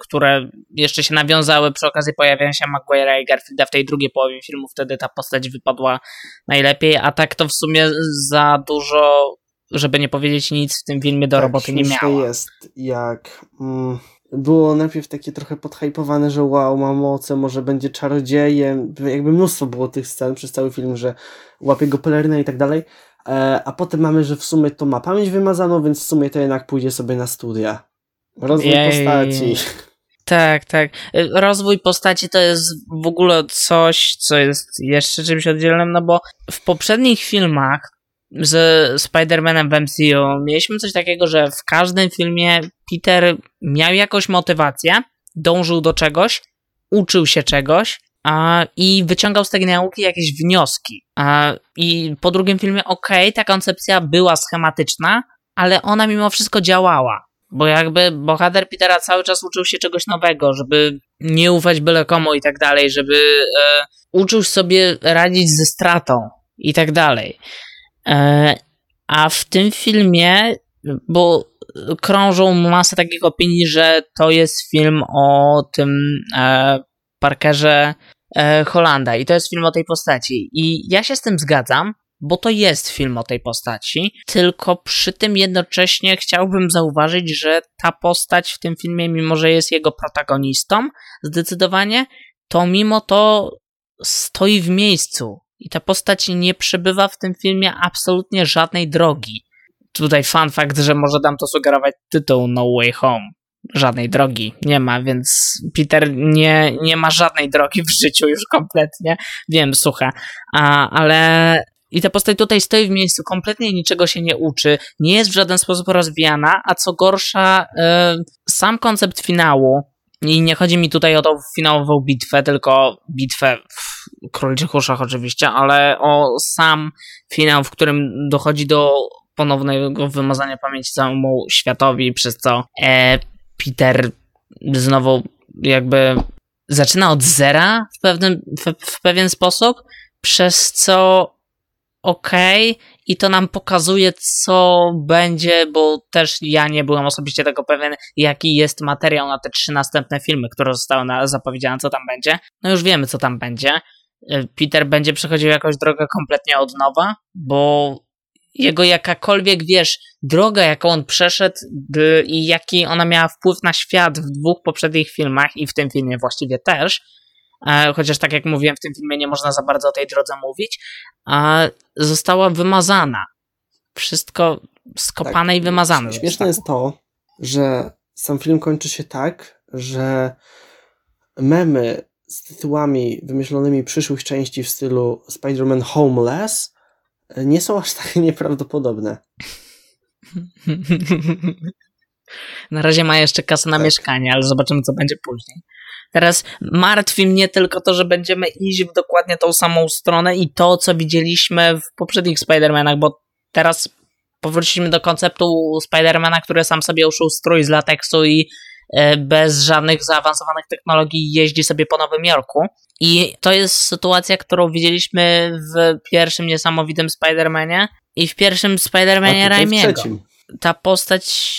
które jeszcze się nawiązały przy okazji pojawienia się Maguire'a i Garfielda w tej drugiej drugiej połowie filmu wtedy ta postać wypadła najlepiej, a tak to w sumie za dużo, żeby nie powiedzieć nic w tym filmie do tak, roboty nie miała. jest, jak mm, było najpierw takie trochę podhypowane, że wow, ma moce, może będzie czarodziejem, jakby mnóstwo było tych scen przez cały film, że łapie go pelerynę i tak dalej, e, a potem mamy, że w sumie to ma pamięć wymazaną, więc w sumie to jednak pójdzie sobie na studia. Rozwój Jej. postaci. Tak, tak. Rozwój postaci to jest w ogóle coś, co jest jeszcze czymś oddzielnym, no bo w poprzednich filmach z Spider-Manem w MCU mieliśmy coś takiego, że w każdym filmie Peter miał jakąś motywację, dążył do czegoś, uczył się czegoś a, i wyciągał z tej nauki jakieś wnioski. A, I po drugim filmie, okej, okay, ta koncepcja była schematyczna, ale ona mimo wszystko działała. Bo jakby bohater Petera cały czas uczył się czegoś nowego, żeby nie ufać byle komu i tak dalej, żeby e, uczył sobie radzić ze stratą i tak dalej. E, a w tym filmie, bo krążą masę takich opinii, że to jest film o tym e, Parkerze e, Holanda i to jest film o tej postaci. I ja się z tym zgadzam, bo to jest film o tej postaci, tylko przy tym jednocześnie chciałbym zauważyć, że ta postać w tym filmie, mimo że jest jego protagonistą, zdecydowanie, to mimo to stoi w miejscu i ta postać nie przebywa w tym filmie absolutnie żadnej drogi. Tutaj fun fact, że może dam to sugerować tytuł No Way Home. żadnej drogi nie ma, więc Peter nie, nie ma żadnej drogi w życiu już kompletnie. Wiem, słucha, a, ale i ta postać tutaj stoi w miejscu, kompletnie niczego się nie uczy, nie jest w żaden sposób rozwijana, a co gorsza, y, sam koncept finału, i nie chodzi mi tutaj o tą finałową bitwę, tylko bitwę w króliczych uszach oczywiście, ale o sam finał, w którym dochodzi do ponownego wymazania pamięci całemu światowi, przez co e, Peter znowu jakby zaczyna od zera w, pewnym, w, w pewien sposób, przez co okay, i to nam pokazuje, co będzie, bo też ja nie byłem osobiście tego pewien, jaki jest materiał na te trzy następne filmy, które zostały na, zapowiedziane, co tam będzie. No już wiemy, co tam będzie. E, Peter będzie przechodził jakąś drogę kompletnie od nowa, bo jego jakakolwiek, wiesz, droga, jaką on przeszedł i jaki ona miała wpływ na świat w dwóch poprzednich filmach i w tym filmie właściwie też, chociaż tak jak mówiłem, w tym filmie nie można za bardzo o tej drodze mówić, została wymazana. Wszystko skopane tak. i wymazane. Śmieszne jest to, że sam film kończy się tak, że memy z tytułami wymyślonymi przyszłych części w stylu Spider-Man Homeless nie są aż tak nieprawdopodobne. Na razie ma jeszcze kasę na tak. mieszkanie, ale zobaczymy, co będzie później. Teraz martwi mnie tylko to, że będziemy iść w dokładnie tą samą stronę i to, co widzieliśmy w poprzednich Spider-Manach, bo teraz powróciliśmy do konceptu Spider-Mana, który sam sobie uszył strój z lateksu i e, bez żadnych zaawansowanych technologii jeździ sobie po Nowym Jorku. I to jest sytuacja, którą widzieliśmy w pierwszym niesamowitym Spider-Manie i w pierwszym Spider-Manie Raimiego. Ta postać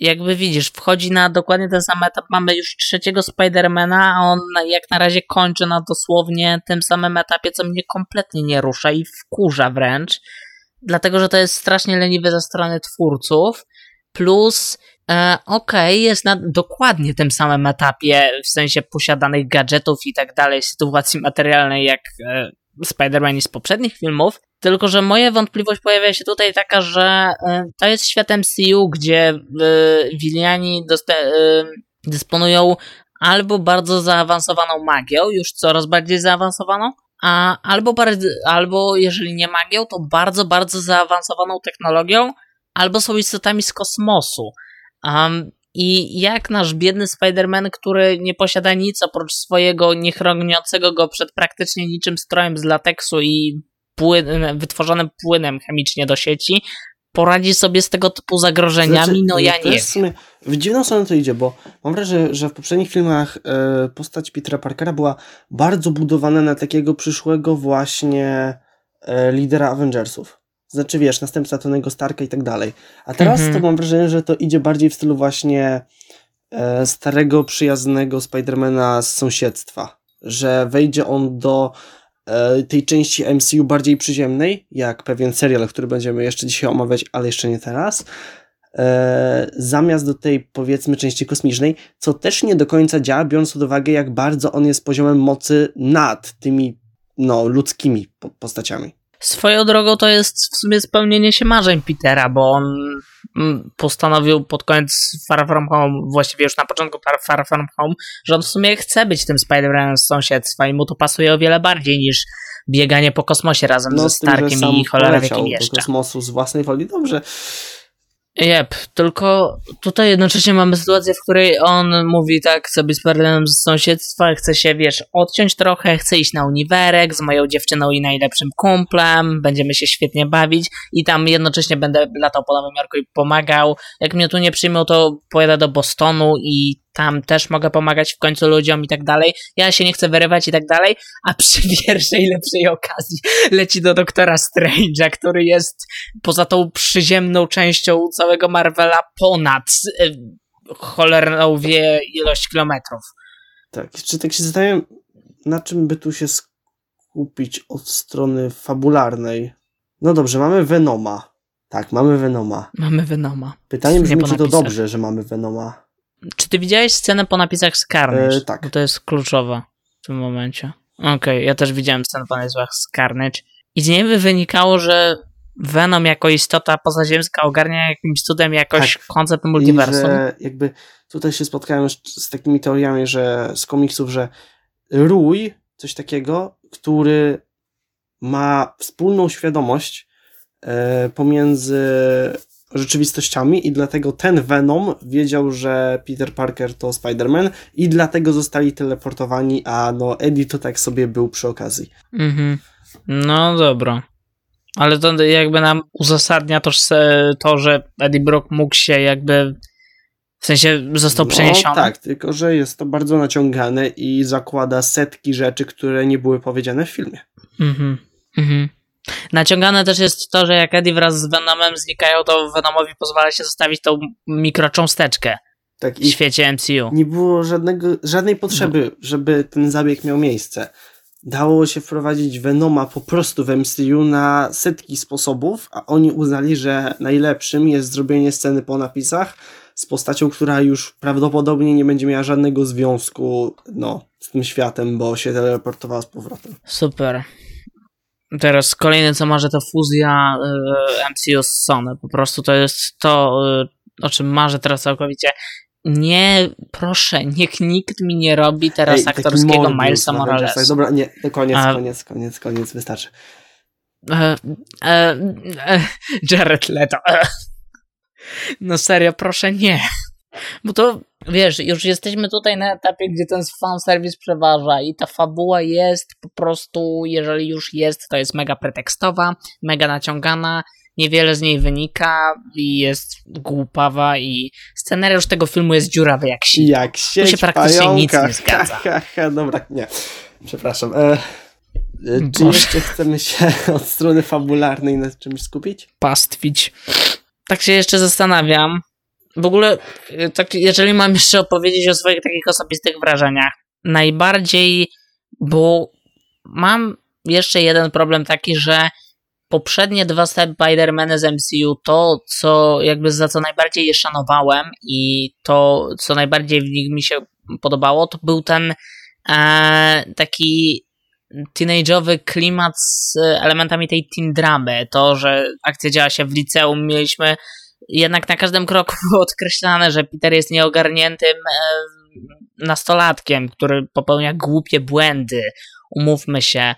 jakby widzisz, wchodzi na dokładnie ten sam etap. Mamy już trzeciego Spidermana, a on jak na razie kończy na dosłownie tym samym etapie, co mnie kompletnie nie rusza i wkurza wręcz. Dlatego, że to jest strasznie leniwe ze strony twórców. Plus, e, okej, okay, jest na dokładnie tym samym etapie, w sensie posiadanych gadżetów i tak dalej, sytuacji materialnej, jak e, Spider-Man z poprzednich filmów, tylko, że moja wątpliwość pojawia się tutaj taka, że y, to jest świat MCU, gdzie y, Wiliani y, dysponują albo bardzo zaawansowaną magią, już coraz bardziej zaawansowaną, a albo, albo jeżeli nie magią, to bardzo, bardzo zaawansowaną technologią, albo są istotami z kosmosu. Um, I jak nasz biedny Spider-Man, który nie posiada nic oprócz swojego niechroniącego go przed praktycznie niczym strojem z lateksu i płyn, wytworzonym płynem chemicznie do sieci, poradzi sobie z tego typu zagrożeniami, znaczy, no ja nie. W, sumie, w dziwną stronę to idzie, bo mam wrażenie, że w poprzednich filmach e, postać Petera Parkera była bardzo budowana na takiego przyszłego właśnie e, lidera Avengersów. Znaczy wiesz, następca Tonego Starka i tak dalej. A teraz mhm. to mam wrażenie, że to idzie bardziej w stylu właśnie e, starego, przyjaznego Spidermana z sąsiedztwa. Że wejdzie on do E, tej części MCU bardziej przyziemnej, jak pewien serial, który będziemy jeszcze dzisiaj omawiać, ale jeszcze nie teraz, e, zamiast do tej powiedzmy części kosmicznej, co też nie do końca działa, biorąc pod uwagę, jak bardzo on jest poziomem mocy nad tymi no, ludzkimi postaciami. Swoją drogą to jest w sumie spełnienie się marzeń Petera, bo on mm, postanowił pod koniec Far From Home, właściwie już na początku Far From Home, że on w sumie chce być tym Spider-Manem z sąsiedztwa i mu to pasuje o wiele bardziej niż bieganie po kosmosie razem no, ze Starkiem i cholera jakim jeszcze. do kosmosu z własnej woli, dobrze. Jep, tylko tutaj jednocześnie mamy sytuację, w której on mówi tak sobie z Perlenem z sąsiedztwa, chce się, wiesz, odciąć trochę, chce iść na uniwerek z moją dziewczyną i najlepszym kumplem, będziemy się świetnie bawić i tam jednocześnie będę latał po Nowym Jorku i pomagał. Jak mnie tu nie przyjmą, to pojadę do Bostonu i tam też mogę pomagać w końcu ludziom i tak dalej. Ja się nie chcę wyrywać i tak dalej, a przy pierwszej lepszej okazji leci do doktora Strange'a, który jest poza tą przyziemną częścią całego Marvela ponad y, cholerną wie ilość kilometrów. Tak, czy tak się zastanawiam, na czym by tu się skupić od strony fabularnej. No dobrze, mamy Venoma. Tak, mamy Venoma. Mamy Venoma. Pytanie brzmi, czy to dobrze, że mamy Venoma. Czy ty widziałeś scenę po napisach z Carnage? E, tak. Bo to jest kluczowe w tym momencie. Okej, okay, ja też widziałem scenę po napisach z Carnage. I z niej by wynikało, że Venom jako istota pozaziemska ogarnia jakimś cudem jakoś tak. koncept multiversum. I że jakby tutaj się spotkałem z takimi teoriami, że z komiksów, że Rój, coś takiego, który ma wspólną świadomość e, pomiędzy rzeczywistościami i dlatego ten Venom wiedział, że Peter Parker to Spider-Man i dlatego zostali teleportowani, a no Eddie to tak sobie był przy okazji. Mhm. No dobra. Ale to jakby nam uzasadnia to, to, że Eddie Brock mógł się jakby w sensie został no, przeniesiony. tak, tylko że jest to bardzo naciągane i zakłada setki rzeczy, które nie były powiedziane w filmie. Mhm. Mhm. Naciągane też jest to, że jak Eddie wraz z Venomem znikają, to Venomowi pozwala się zostawić tą mikrocząsteczkę tak, w świecie MCU. Nie było żadnego, żadnej potrzeby, no. żeby ten zabieg miał miejsce. Dało się wprowadzić Venoma po prostu w MCU na setki sposobów, a oni uznali, że najlepszym jest zrobienie sceny po napisach z postacią, która już prawdopodobnie nie będzie miała żadnego związku no, z tym światem, bo się teleportowała z powrotem. Super. Teraz kolejne co marzę to fuzja y, MCU z Sony. Po prostu to jest to, y, o czym marzę teraz całkowicie. Nie, proszę, niech nikt mi nie robi teraz Ej, aktorskiego Milesa Moralesa. Dobra, nie, koniec, A... koniec, koniec, koniec, wystarczy. E, e, e, Jared Leto. No serio, proszę nie. Bo to, wiesz, już jesteśmy tutaj na etapie, gdzie ten fanserwis przeważa i ta fabuła jest po prostu, jeżeli już jest, to jest mega pretekstowa, mega naciągana, niewiele z niej wynika i jest głupawa i scenariusz tego filmu jest dziurawy jak sieć. Jak sieć Tu się praktycznie pająka. nic nie zgadza. Ha, ha, ha, dobra, nie. Przepraszam. E, e, czy jeszcze chcemy się od strony fabularnej nad czymś skupić? Pastwić. Tak się jeszcze zastanawiam, w ogóle, y, tak, jeżeli mam jeszcze opowiedzieć o swoich takich osobistych wrażeniach, najbardziej, bo mam jeszcze jeden problem taki, że poprzednie dwa Spider-Many z MCU, to co jakby za co najbardziej je szanowałem i to co najbardziej w nich mi się podobało, to był ten e, taki teenage'owy klimat z elementami tej teen dramy. To, że akcja działa się w liceum, mieliśmy jednak na każdym kroku było odkreślane, że Peter jest nieogarniętym e, nastolatkiem, który popełnia głupie błędy, umówmy się,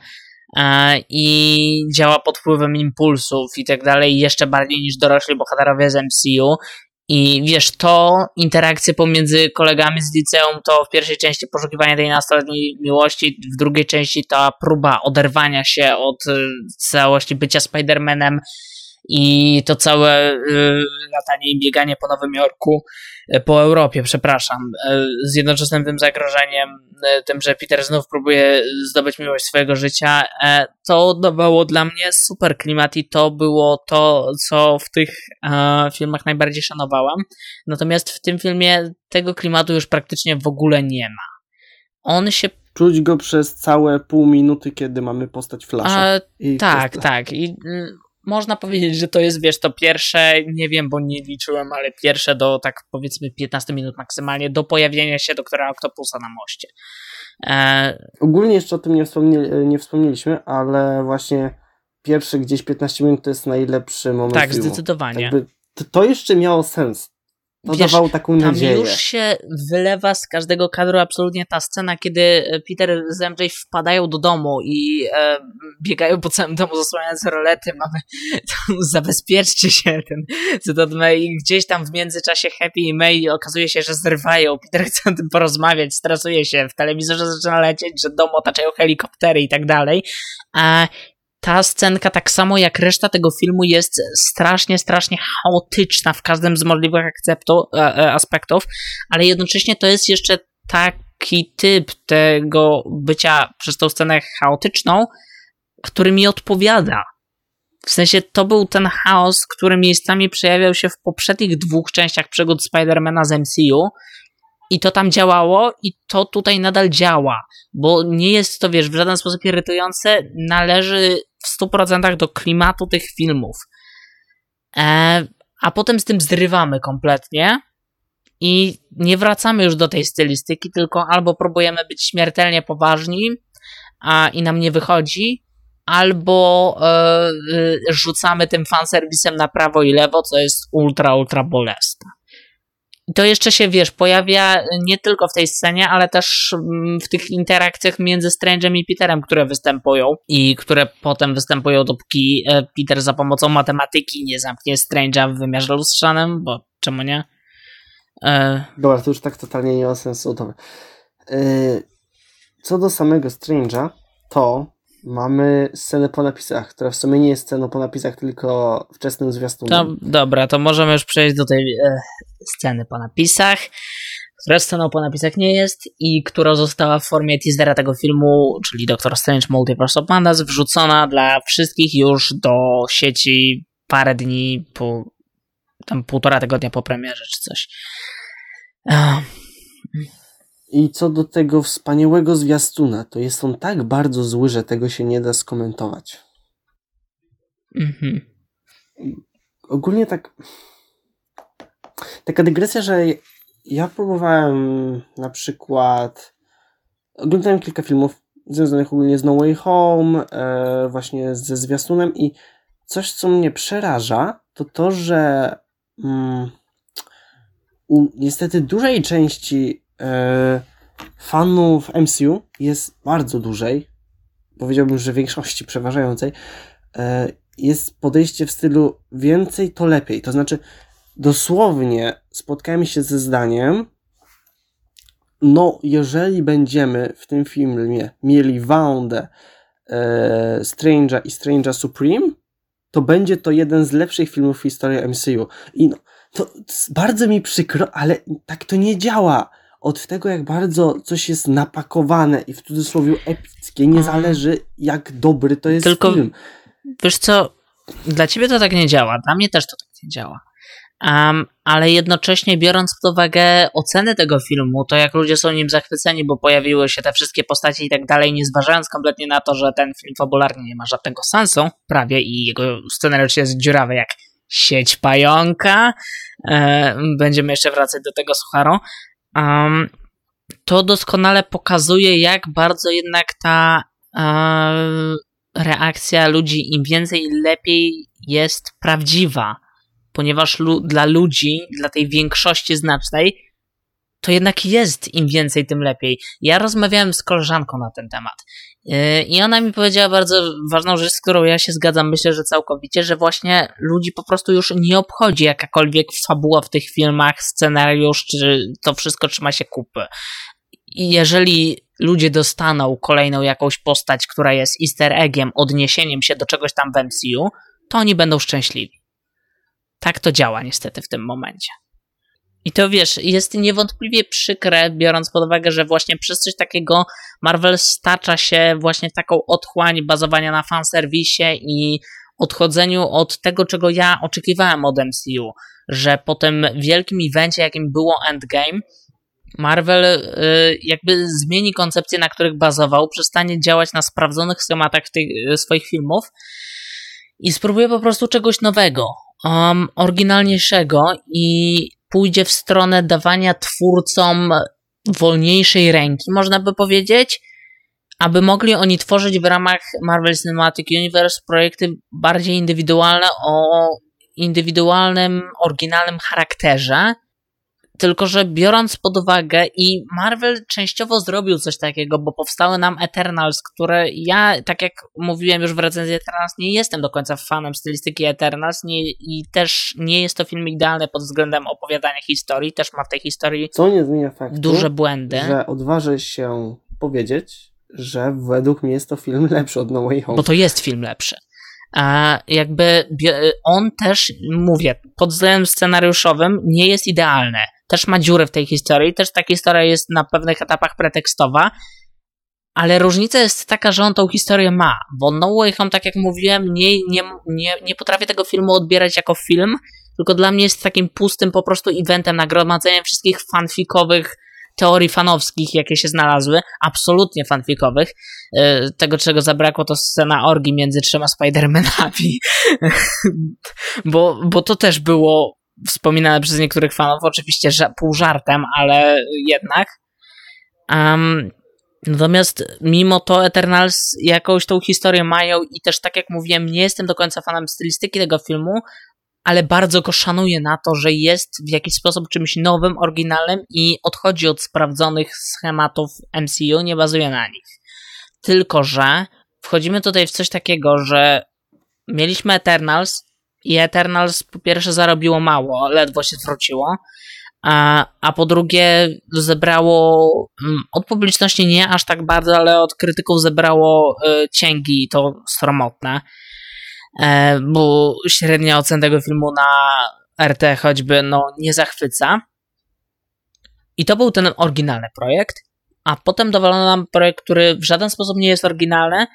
e, i działa pod wpływem impulsów i tak dalej, jeszcze bardziej niż dorośli bohaterowie z MCU. I wiesz, to interakcje pomiędzy kolegami z liceum, to w pierwszej części poszukiwanie tej nastoletniej miłości, w drugiej części ta próba oderwania się od e, całości bycia Spider-Manem, i to całe y, latanie i bieganie po Nowym Jorku, y, po Europie, przepraszam, y, z jednoczesnym tym zagrożeniem, tym, że Peter znów próbuje zdobyć miłość swojego życia, to dawało dla mnie super klimat i to było to, co w tych filmach najbardziej szanowałam. Natomiast w tym filmie tego klimatu już praktycznie w ogóle nie ma. On się Czuć go przez całe pół minuty, kiedy mamy postać Flasha. tak, tak. I można powiedzieć, że to jest, wiesz, to pierwsze, nie wiem, bo nie liczyłem, ale pierwsze do tak powiedzmy 15 minut maksymalnie do pojawienia się doktora Octopusa na moście. E... Ogólnie jeszcze o tym nie, wspomnieli, nie wspomnieliśmy, ale właśnie pierwsze gdzieś 15 minut to jest najlepszy moment Tak, filmu. zdecydowanie. Jakby to jeszcze miało sens. To Wiesz, dawało taką nadzieję. Tam już się wylewa z każdego kadru absolutnie ta scena, kiedy e, Peter z MJ wpadają do domu i e, biegają po całym domu zasłaniając rolety. Mamy tam, zabezpieczcie się ten cytat May i gdzieś tam w międzyczasie Happy i May okazuje się, że zrywają. Peter chce o tym porozmawiać, stresuje się, w telewizorze zaczyna lecieć, że dom otaczają helikoptery i tak dalej. A ta scenka, tak samo jak reszta tego filmu, jest strasznie, strasznie chaotyczna w każdym z możliwych akceptu, e, e, aspektów, ale jednocześnie to jest jeszcze taki typ tego bycia przez tą scenę chaotyczną, który mi odpowiada. W sensie to był ten chaos, który miejscami przejawiał się w poprzednich dwóch częściach przygód Spidermana z MCU i to tam działało i to tutaj nadal działa, bo nie jest to, wiesz, w żaden sposób irytujące, należy w 100% do klimatu tych filmów. E, a potem z tym zrywamy kompletnie i nie wracamy już do tej stylistyki, tylko albo próbujemy być śmiertelnie poważni, a i nam nie wychodzi, albo e, rzucamy tym fanserwisem na prawo i lewo, co jest ultra, ultra bolesne. To jeszcze się, wiesz, pojawia nie tylko w tej scenie, ale też mm, w tych interakcjach między Strange'em i Peterem, które występują i które potem występują, dopóki e, Peter za pomocą matematyki nie zamknie Strange'a w wymiarze lustrzanym, bo czemu nie? E... Dobra, to już tak totalnie nie ma sensu. E... Co do samego Strange'a, to mamy scenę po napisach, która w sumie nie jest sceną po napisach, tylko wczesnym zwiastunem. Dobra, to możemy już przejść do tej e, sceny po napisach, która sceną po napisach nie jest i która została w formie teasera tego filmu, czyli Doctor Strange Multiverse of Madness, wrzucona dla wszystkich już do sieci parę dni po tam półtora tygodnia po premierze czy coś. I co do tego wspaniałego zwiastuna, to jest on tak bardzo zły, że tego się nie da skomentować. Mhm. Ogólnie tak. Taka dygresja, że ja próbowałem na przykład. Oglądałem kilka filmów związanych ogólnie z No Way Home, e, właśnie ze zwiastunem, i coś, co mnie przeraża, to to, że mm, u niestety dużej części fanów MCU jest bardzo dużej, powiedziałbym, że większości przeważającej, e, jest podejście w stylu więcej to lepiej. To znaczy, dosłownie spotkałem się ze zdaniem, no, jeżeli będziemy w tym filmie mieli Woundę, e, Strange'a i Strange'a Supreme, to będzie to jeden z lepszych filmów w historii MCU. I no, to bardzo mi przykro, ale tak to nie działa. Od tego, jak bardzo coś jest napakowane i w cudzysłowie epickie, nie zależy, jak dobry to jest Tylko, film. Wiesz co, dla ciebie to tak nie działa, dla mnie też to tak nie działa. Um, ale jednocześnie biorąc pod uwagę oceny tego filmu, to jak ludzie są nim zachwyceni, bo pojawiły się te wszystkie postacie i tak dalej, nie zważając kompletnie na to, że ten film fabularnie nie ma żadnego sensu, prawie i jego scenariusz jest dziurawy jak sieć pająka. E, będziemy jeszcze wracać do tego sucharo. Um, to doskonale pokazuje, jak bardzo jednak ta e, reakcja ludzi im więcej, lepiej jest prawdziwa. Ponieważ lu dla ludzi, dla tej większości znacznej, to jednak jest im więcej, tym lepiej. Ja rozmawiałem z koleżanką na ten temat i ona mi powiedziała bardzo ważną rzecz, z którą ja się zgadzam, myślę, że całkowicie, że właśnie ludzi po prostu już nie obchodzi jakakolwiek fabuła w tych filmach, scenariusz, czy to wszystko trzyma się kupy. I jeżeli ludzie dostaną kolejną jakąś postać, która jest easter eggiem, odniesieniem się do czegoś tam w MCU, to oni będą szczęśliwi. Tak to działa niestety w tym momencie. I to wiesz, jest niewątpliwie przykre, biorąc pod uwagę, że właśnie przez coś takiego Marvel stacza się właśnie taką otchłań bazowania na fanserwisie i odchodzeniu od tego, czego ja oczekiwałem od MCU, że po tym wielkim evencie, jakim było Endgame, Marvel y, jakby zmieni koncepcje, na których bazował, przestanie działać na sprawdzonych schematach y, swoich filmów i spróbuje po prostu czegoś nowego, um, oryginalniejszego i pójdzie w stronę dawania twórcom wolniejszej ręki, można by powiedzieć, aby mogli oni tworzyć w ramach Marvel Cinematic Universe projekty bardziej indywidualne o indywidualnym, oryginalnym charakterze, tylko, że biorąc pod uwagę i Marvel częściowo zrobił coś takiego, bo powstały nam Eternals, które ja, tak jak mówiłem już w recenzji Eternals, nie jestem do końca fanem stylistyki Eternals nie, i też nie jest to film idealny pod względem opowiadania historii, też ma w tej historii Co nie zmienia faktu, duże błędy. Że odważę się powiedzieć, że według mnie jest to film lepszy od No Way Home. Bo to jest film lepszy. A jakby on też, mówię, pod względem scenariuszowym nie jest idealny. Też ma dziurę w tej historii, też ta historia jest na pewnych etapach pretekstowa, ale różnica jest taka, że on tą historię ma, bo No Way Home, tak jak mówiłem, nie, nie, nie, nie potrafię tego filmu odbierać jako film, tylko dla mnie jest takim pustym po prostu eventem, nagromadzeniem wszystkich fanfikowych teorii fanowskich, jakie się znalazły, absolutnie fanfikowych. E, tego, czego zabrakło, to scena orgi między trzema Spider-Manami. bo, bo to też było wspominane przez niektórych fanów, oczywiście pół żartem, ale jednak. Um, Natomiast mimo to Eternals jakąś tą historię mają i też tak jak mówiłem, nie jestem do końca fanem stylistyki tego filmu, ale bardzo go szanuję na to, że jest w jakiś sposób czymś nowym, oryginalnym i odchodzi od sprawdzonych schematów MCU, nie bazuje na nich. Tylko, że wchodzimy tutaj w coś takiego, że mieliśmy Eternals i Eternals po pierwsze zarobiło mało, ledwo się zwróciło, a, a po drugie zebrało mm, od publiczności nie aż tak bardzo, ale od krytyków zebrało y, cięgi to sromotne, bo średnia ocena tego filmu na RT choćby no nie zachwyca. I to był ten oryginalny projekt, a potem dowalono nam projekt, który w żaden sposób nie jest oryginalny,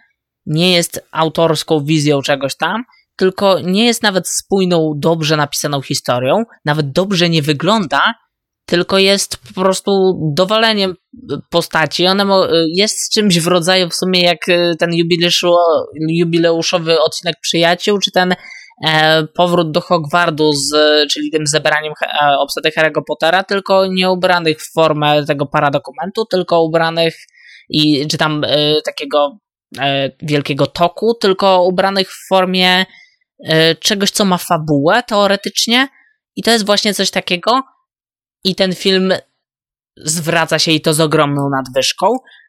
nie jest autorską wizją czegoś tam, tylko nie jest nawet spójną, dobrze napisaną historią, nawet dobrze nie wygląda, tylko jest po prostu dowaleniem postaci. One jest czymś w rodzaju w sumie jak e, ten jubileuszowy odcinek Przyjaciół, czy ten e, powrót do Hogwartu, z, czyli tym zebraniem e, obsady Harry'ego Pottera, tylko nie ubranych w formę tego paradokumentu, tylko ubranych i czy tam e, takiego wielkiego toku, tylko ubranych w formie czegoś, co ma fabułę teoretycznie. I to jest właśnie coś takiego. I ten film zwraca się i to z ogromną nadwyżką.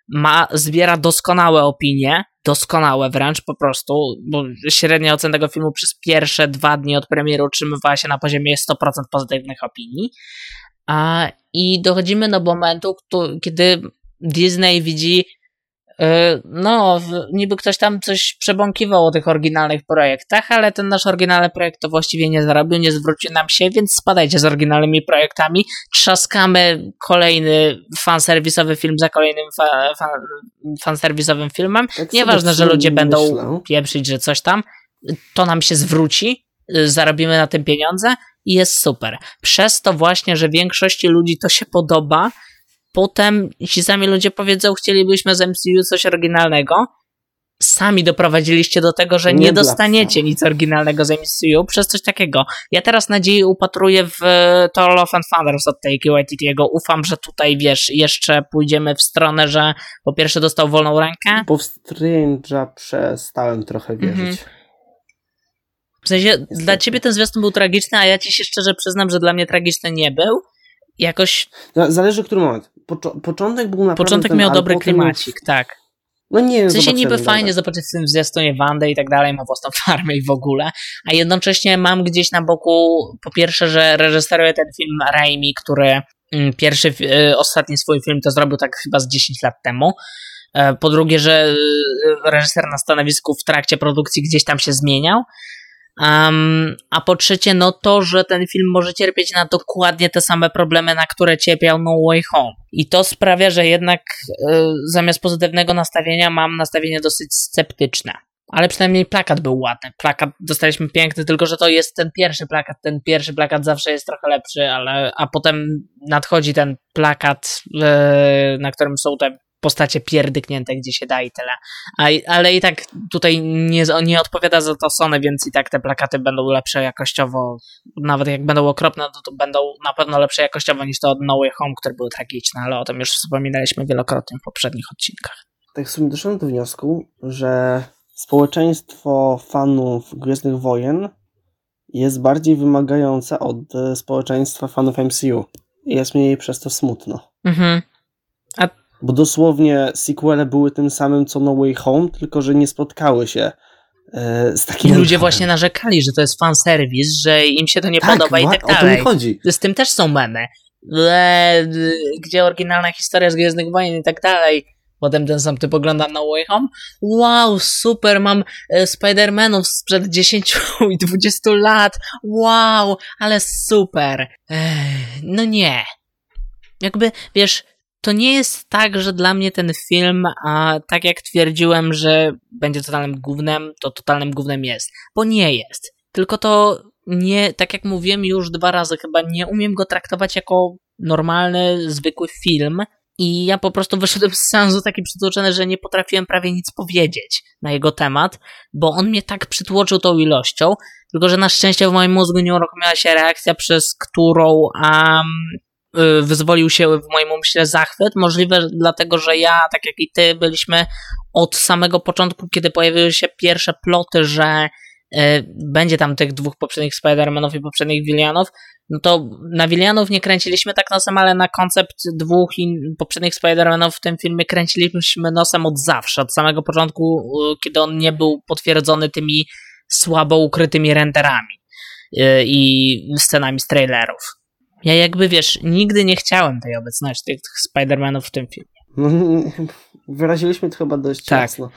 Ma, zbiera doskonałe opinie, doskonałe wręcz po prostu, bo średnia ocena tego filmu przez pierwsze dwa dni od premiery utrzymywała się na poziomie 100% pozytywnych opinii. A, I dochodzimy do momentu, kiedy Disney widzi no, niby ktoś tam coś przebąkiwał o tych oryginalnych projektach, ale ten nasz oryginalny projekt to właściwie nie zarobił, nie zwrócił nam się, więc spadajcie z oryginalnymi projektami. Trzaskamy kolejny fanserwisowy film za kolejnym fa fan, fanserwisowym filmem. Tak Nieważne, że ludzie będą myślę. pieprzyć, że coś tam, to nam się zwróci, y, zarobimy na tym pieniądze i jest super. Przez to właśnie, że większości ludzi to się podoba, potem ci sami ludzie powiedzą, chcielibyśmy z MCU coś oryginalnego, sami doprowadziliście do tego, że nie, nie dostaniecie nic oryginalnego z MCU przez coś takiego. Ja teraz nadzieję upatruję w Thor Love and Thunders od Taiki Waititiego. Ufam, że tutaj, wiesz, jeszcze pójdziemy w stronę, że po pierwsze dostał wolną rękę. Bo w Strange'a przestałem trochę wierzyć. Mhm. W sensie, Niestety. dla ciebie ten zwiastun był tragiczny, a ja ci się szczerze przyznam, że dla mnie tragiczny nie był. Jakoś... Zależy, który moment pocz początek był naprawdę Początek ten, miał dobry klimacik, już... tak. No nie, w sensie niby fajnie zobaczyć w tym zwiastunie Wandę i tak dalej, ma własną farmę i w ogóle, a jednocześnie mam gdzieś na boku, po pierwsze, że reżyseruje ten film Raimi, który mm, pierwszy, y, ostatni swój film to zrobił tak chyba z 10 lat temu. E, po drugie, że y, reżyser na stanowisku w trakcie produkcji gdzieś tam się zmieniał. Um, a po trzecie, no to, że ten film może cierpieć na dokładnie te same problemy, na które cierpiał No Way Home. I to sprawia, że jednak y, zamiast pozytywnego nastawienia mam nastawienie dosyć sceptyczne. Ale przynajmniej plakat był ładny. Plakat dostaliśmy piękny, tylko że to jest ten pierwszy plakat. Ten pierwszy plakat zawsze jest trochę lepszy, ale a potem nadchodzi ten plakat, y, na którym są te postacie pierdyknięte gdzie się da i tyle. A, ale i tak tutaj nie, nie odpowiada za to Sony, więc i tak te plakaty będą lepsze jakościowo. Nawet jak będą okropne, to, to będą na pewno lepsze jakościowo niż to od No Way Home, które były tragiczne, ale o tym już wspominaliśmy wielokrotnie w poprzednich odcinkach. Tak w sumie doszedłem do wniosku, że społeczeństwo fanów Gwiezdnych Wojen jest bardziej wymagające od społeczeństwa fanów MCU. Jest mi jej przez to smutno. Mhm. Bo dosłownie sequele były tym samym co No Way Home, tylko że nie spotkały się e, z takim. I ludzie właśnie narzekali, że to jest fanserwis, że im się to nie tak, podoba i tak dalej. O to mi chodzi. Z tym też są memy. Gdzie oryginalna historia z Gwiezdnych Wojen i tak dalej. Potem ten sam typ oglądam na Way Home. Wow, super, mam e, Spider-Manów sprzed 10 i 20 lat. Wow, ale super. No nie. Jakby, wiesz, to nie jest tak, że dla mnie ten film, a tak jak twierdziłem, że będzie totalnym gównem, to totalnym gównem jest. Bo nie jest. Tylko to nie, tak jak mówiłem już dwa razy chyba, nie umiem go traktować jako normalny, zwykły film. I ja po prostu wyszedłem z sensu taki przytłoczony, że nie potrafiłem prawie nic powiedzieć na jego temat, bo on mnie tak przytłoczył tą ilością, tylko że na szczęście w moim mózgu nie uruchomiła się reakcja, przez którą um, wyzwolił się w moim umyśle zachwyt. Możliwe dlatego, że ja, tak jak i ty, byliśmy od samego początku, kiedy pojawiły się pierwsze ploty, że y, będzie tam tych dwóch poprzednich Spider-Manów i poprzednich Willianów, no to na Willianów nie kręciliśmy tak nosem, ale na koncept dwóch poprzednich Spider-Manów w tym filmie kręciliśmy nosem od zawsze, od samego początku, kiedy on nie był potwierdzony tymi słabo ukrytymi renderami i scenami z trailerów. Ja jakby wiesz, nigdy nie chciałem tej obecności tych Spider-Manów w tym filmie. Wyraziliśmy to chyba dość tak. jasno.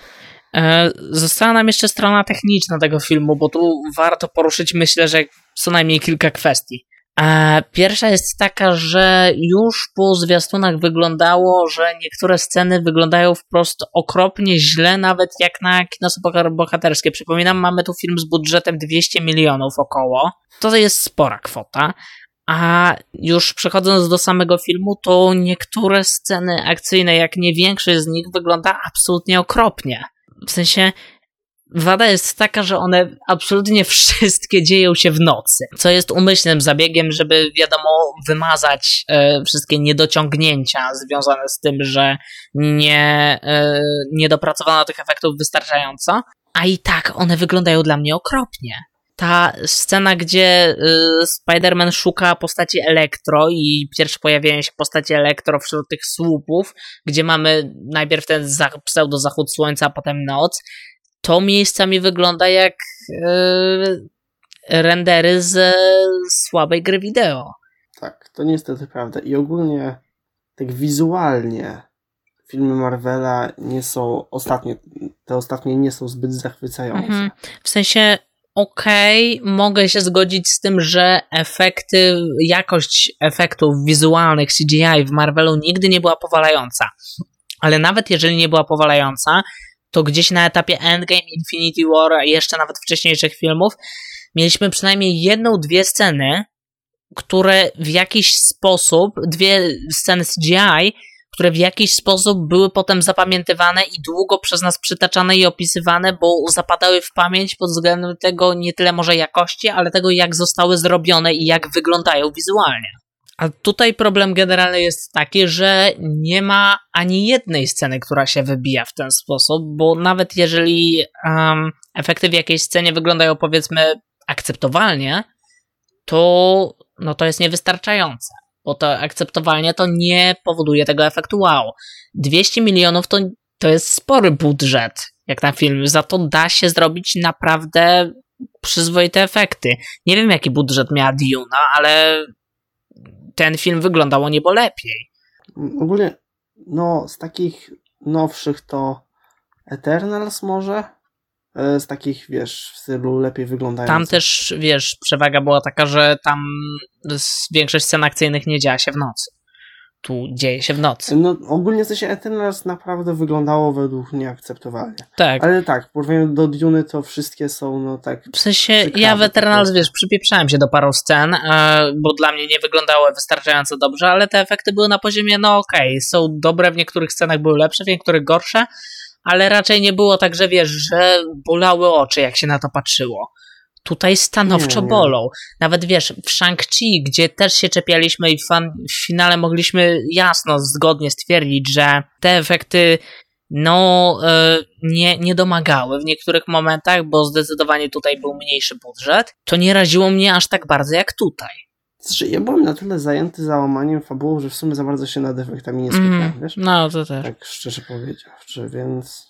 E, została nam jeszcze strona techniczna tego filmu, bo tu warto poruszyć, myślę, że co najmniej kilka kwestii. E, pierwsza jest taka, że już po zwiastunach wyglądało, że niektóre sceny wyglądają wprost okropnie źle, nawet jak na kino bohaterskie. Przypominam, mamy tu film z budżetem 200 milionów około. To jest spora kwota. A już przechodząc do samego filmu, to niektóre sceny akcyjne, jak nie większość z nich, wygląda absolutnie okropnie. W sensie, Wada jest taka, że one absolutnie wszystkie dzieją się w nocy, co jest umyślnym zabiegiem, żeby wiadomo wymazać e, wszystkie niedociągnięcia związane z tym, że nie, e, nie dopracowano tych efektów wystarczająco, a i tak one wyglądają dla mnie okropnie ta scena, gdzie y, Spider-Man szuka postaci Elektro i pierwsze pojawiają się postaci Elektro wśród tych słupów, gdzie mamy najpierw ten pseudo-zachód słońca, a potem noc, to miejscami wygląda jak y, rendery z słabej gry wideo. Tak, to niestety prawda. I ogólnie tak wizualnie filmy Marvela nie są ostatnie, te ostatnie nie są zbyt zachwycające. Mhm. W sensie okej, okay, mogę się zgodzić z tym, że efekty, jakość efektów wizualnych CGI w Marvelu nigdy nie była powalająca. Ale nawet jeżeli nie była powalająca, to gdzieś na etapie Endgame, Infinity War, a jeszcze nawet wcześniejszych filmów, mieliśmy przynajmniej jedną, dwie sceny, które w jakiś sposób, dwie sceny CGI, które w jakiś sposób były potem zapamiętywane i długo przez nas przytaczane i opisywane, bo zapadały w pamięć pod względem tego nie tyle może jakości, ale tego jak zostały zrobione i jak wyglądają wizualnie. A tutaj problem generalny jest taki, że nie ma ani jednej sceny, która się wybija w ten sposób, bo nawet jeżeli um, efekty w jakiejś scenie wyglądają powiedzmy akceptowalnie, to no to jest niewystarczające bo to akceptowalnie to nie powoduje tego efektu wow. 200 milionów to, to jest spory budżet, jak na film, za to da się zrobić naprawdę przyzwoite efekty. Nie wiem, jaki budżet miała Duna, ale ten film wyglądał o niebo lepiej. Ogólnie, no, z takich nowszych to Eternals może? E, z takich, wiesz, w stylu lepiej wyglądających. Tam też, wiesz, przewaga była taka, że tam większość scen akcyjnych nie działa się w nocy. Tu dzieje się w nocy. No ogólnie coś Eternals naprawdę wyglądało według mnie akceptowalnie. Tak. Ale tak, w porównaniu do Duny to wszystkie są no tak... W sensie ja w Eternals, wiesz, przypieprzałem się do paru scen, e, bo dla mnie nie wyglądały wystarczająco dobrze, ale te efekty były na poziomie, no okej, okay, są dobre, w niektórych scenach były lepsze, w niektórych gorsze, ale raczej nie było tak, że wiesz, że bolały oczy, jak się na to patrzyło. Tutaj stanowczo bolą. Nawet wiesz, w Shang-Chi, gdzie też się czepialiśmy i w finale mogliśmy jasno, zgodnie stwierdzić, że te efekty no yy, nie, nie domagały w niektórych momentach, bo zdecydowanie tutaj był mniejszy budżet, to nie raziło mnie aż tak bardzo jak tutaj. Znaczy, ja byłem na tyle zajęty załamaniem fabułą, że w sumie za bardzo się nad efektami nie skupiałem, mm, wiesz? No, to też. Tak szczerze powiedziawszy, więc...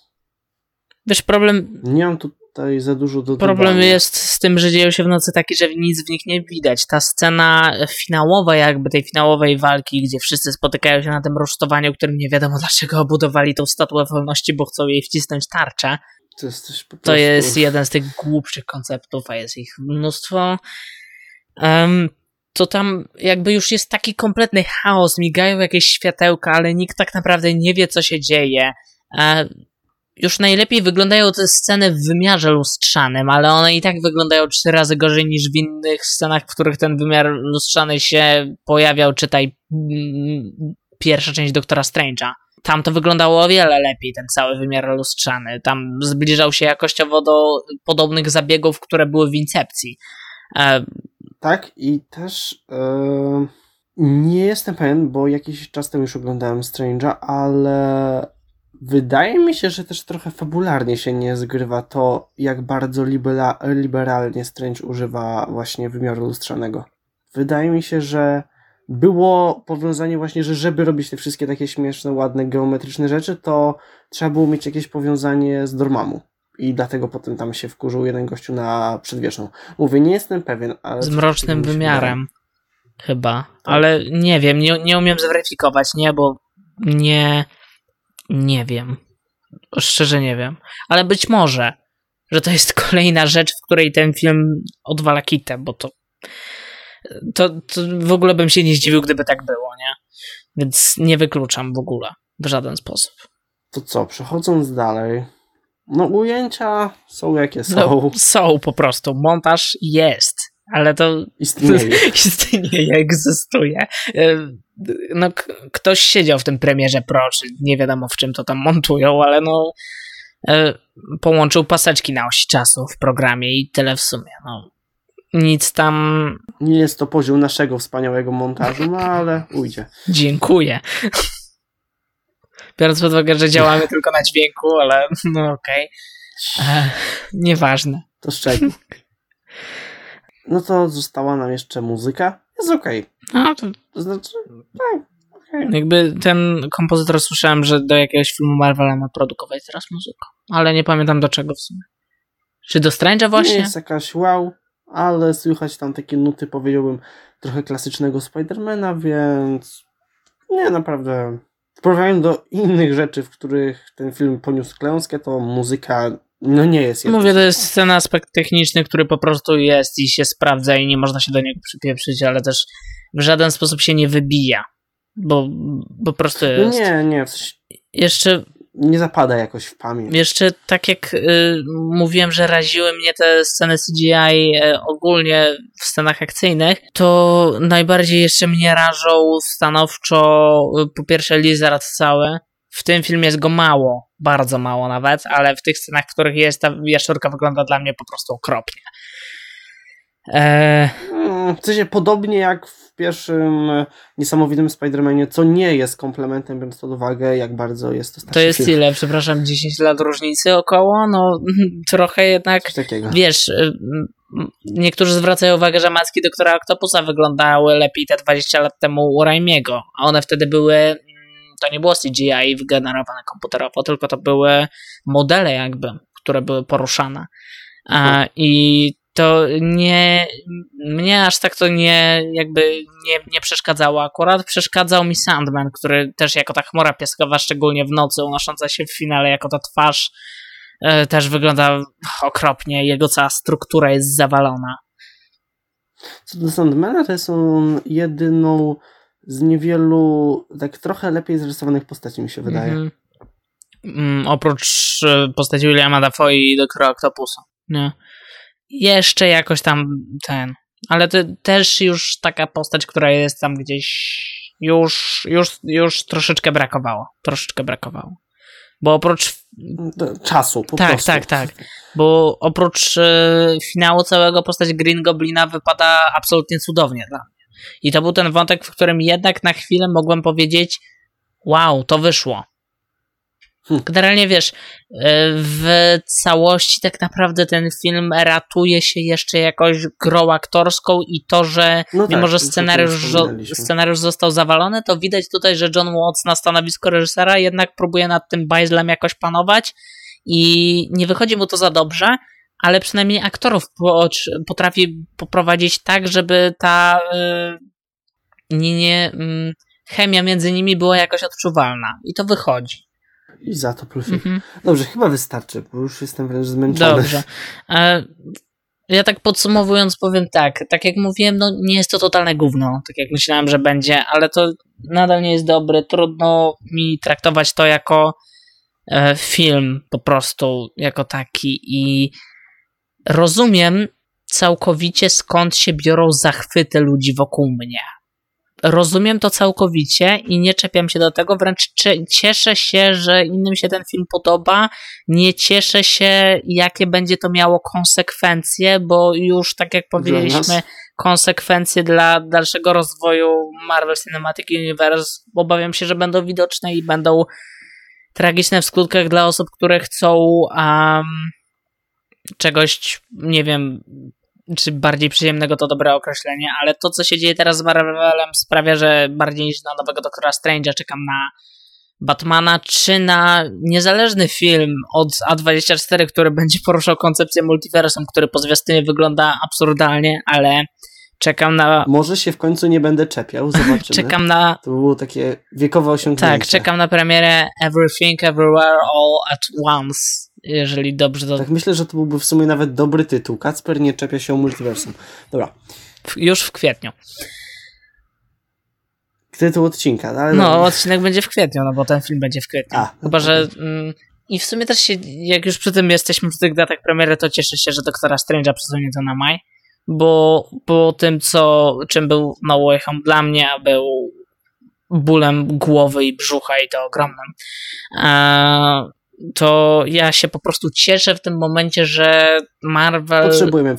Wiesz, problem... Nie mam tutaj za dużo do Problem jest z tym, że dzieją się w nocy taki, że nic w nich nie widać. Ta scena finałowa jakby tej finałowej walki, gdzie wszyscy spotykają się na tym rusztowaniu, którym nie wiadomo dlaczego obudowali tą statuę wolności, bo chcą jej wcisnąć tarczę. To jest, prostu... to jest jeden z tych głupszych konceptów, a jest ich mnóstwo. Um, to tam jakby już jest taki kompletny chaos, migają jakieś światełka, ale nikt tak naprawdę nie wie, co się dzieje. E, już najlepiej wyglądają te sceny w wymiarze lustrzanym, ale one i tak wyglądają trzy razy gorzej niż w innych scenach, w których ten wymiar lustrzany się pojawiał, czytaj mm, pierwsza część Doktora Strange'a. Tam to wyglądało o wiele lepiej, ten cały wymiar lustrzany. Tam zbliżał się jakościowo do podobnych zabiegów, które były w Incepcji. E, tak, i też yy, Nie jestem pewien, bo jakiś czas temu już oglądałem Strange'a, ale wydaje mi się, że też trochę fabularnie się nie zgrywa to, jak bardzo libera liberalnie Strange używa właśnie wymiaru lustrzanego. Wydaje mi się, że było powiązanie właśnie, że żeby robić te wszystkie takie śmieszne, ładne, geometryczne rzeczy, to trzeba było mieć jakieś powiązanie z Dormamu. I dlatego potem tam się wkurzył jeden gościu na przedwieczną. Mówię, nie jestem pewien, ale... Z mrocznym wymiarem. Chyba. Tak. Ale nie wiem, nie, nie umiem zweryfikować, nie, bo nie... Nie wiem. Szczerze nie wiem. Ale być może, że to jest kolejna rzecz, w której ten film odwala kitę, bo to to, to w ogóle bym się nie zdziwił, gdyby tak było, nie? Więc nie wykluczam w ogóle, w żaden sposób. To co, przechodząc dalej, no ujęcia są jakie są. No, są po prostu, montaż jest, ale to istnieje, istnieje egzystuje. E, no, ktoś siedział w tym premierze Pro, czy nie wiadomo w czym to tam montują, ale no e, połączył paseczki na osi czasu w programie i tyle w sumie. No, nic tam. Nie jest to poziom naszego wspaniałego montażu, no ale ujdzie. Dziękuję. Biorąc pod uwagę, że działamy tylko na dźwięku, ale no okej. Okay. Nieważne. To szczegół. No to została nam jeszcze muzyka. Jest okej. Okay. No to... to znaczy, tak. Okay. Jakby ten kompozytor słyszałem, że do jakiegoś filmu Marvela ma produkować teraz muzykę. Ale nie pamiętam do czego w sumie. Czy do Strange'a właśnie? Nie jest jakaś wow ale słychać tam takie nuty, powiedziałbym, trochę klasycznego Spidermana, więc nie, naprawdę. W porównaniu do innych rzeczy, w których ten film poniósł klęskę, to muzyka no nie jest. Mówię, to jest ten aspekt techniczny, który po prostu jest i się sprawdza i nie można się do niego przypieprzyć, ale też w żaden sposób się nie wybija, bo, po prostu no jest. Nie, nie. Jeszcze nie zapada jakoś w pamięć. Jeszcze tak jak y, mówiłem, że raziły mnie te sceny CGI y, ogólnie w scenach akcyjnych, to najbardziej jeszcze mnie rażą stanowczo y, po pierwsze Lizard cały. W tym filmie jest go mało, bardzo mało nawet, ale w tych scenach, w których jest, ta jaszczurka wygląda dla mnie po prostu okropnie. Eee... W sensie podobnie jak w pierwszym e, niesamowitym Spider-Manie, co nie jest komplementem, biorąc pod uwagę, jak bardzo jest to To jest film. ile, przepraszam, 10 lat różnicy około? No trochę jednak, wiesz, e, niektórzy zwracają uwagę, że maski doktora Octopusa wyglądały lepiej te 20 lat temu u Raimiego, a one wtedy były mm, to nie było CGI wygenerowane komputerowo, tylko to były modele jakby, które były poruszane. A, I to nie, mnie aż tak to nie, jakby nie, nie przeszkadzało akurat. Przeszkadzał mi Sandman, który też jako ta chmura piaskowa, szczególnie w nocy, unosząca się w finale, jako ta twarz e, też wygląda okropnie. Jego cała struktura jest zawalona. Co do Sandmana, to jest on jedyną z niewielu tak trochę lepiej zrysowanych postaci, mi się wydaje. Mm -hmm. oprócz e, postaci Williama Dafoe i doktora Octopusa. Nie? Jeszcze jakoś tam ten. Ale to też już taka postać, która jest tam gdzieś już, już, już troszeczkę brakowało. Troszeczkę brakowało. Bo oprócz. Czasu, po tak, prostu. Tak, tak, tak. Bo oprócz y, finału całego postać Green Goblina wypada absolutnie cudownie dla mnie. I to był ten wątek, w którym jednak na chwilę mogłem powiedzieć: Wow, to wyszło. Generalnie wiesz, e, w całości tak naprawdę ten film ratuje się jeszcze jakoś grą aktorską i to, że no mimo, tak, że scenariusz, scenariusz został zawalony, to widać tutaj, że John Watts na stanowisko reżysera jednak próbuje nad tym bajzlem jakoś panować i nie wychodzi mu to za dobrze, ale przynajmniej aktorów potrafi poprowadzić tak, żeby ta yy, nie, nie, yy, chemia między nimi była jakoś odczuwalna i to wychodzi. I za to plusik. Mhm. Dobrze, chyba wystarczy, bo już jestem wręcz zmęczony. Dobrze. E, ja tak podsumowując powiem tak, tak jak mówiłem, no nie jest to totalne gówno, tak jak myślałem, że będzie, ale to nadal nie jest dobre. Trudno mi traktować to jako e, film po prostu, jako taki i rozumiem całkowicie skąd się biorą zachwyty ludzi wokół mnie rozumiem to całkowicie i nie czepiam się do tego, wręcz cieszę się, że innym się ten film podoba. Nie cieszę się, jakie będzie to miało konsekwencje, bo już tak jak powiedzieliśmy, konsekwencje dla dalszego rozwoju Marvel Cinematic Universe obawiam się, że będą widoczne i będą tragiczne w skutkach dla osób, które chcą um, czegoś, nie wiem, czy bardziej przyjemnego to dobre określenie, ale to, co się dzieje teraz z Marvelem sprawia, że bardziej niż na nowego Doktora Strange'a czekam na Batmana, czy na niezależny film od A24, który będzie poruszał koncepcję multiversum, który po zwiastunie wygląda absurdalnie, ale czekam na... Może się w końcu nie będę czepiał, zobaczymy. czekam na... To było takie wiekowe osiągnięcie. Tak, czekam na premierę Everything Everywhere All at Once, jeżeli dobrze to... Tak myślę, że to byłby w sumie nawet dobry tytuł. Kacper nie czepia się o multiversum. Dobra. Już w kwietniu tytuł odcinka. Ale no, no, odcinek będzie w kwietniu, no bo ten film będzie w kwietniu. A, Chyba, że... Mm, I w sumie też się, jak już przy tym jesteśmy, przy tych datach premiery, to cieszę się, że Doktora Strange'a przesunie to na maj, bo po tym, co, czym był No Way Home dla mnie, a był bólem głowy i brzucha i to ogromnym, to ja się po prostu cieszę w tym momencie, że Marvel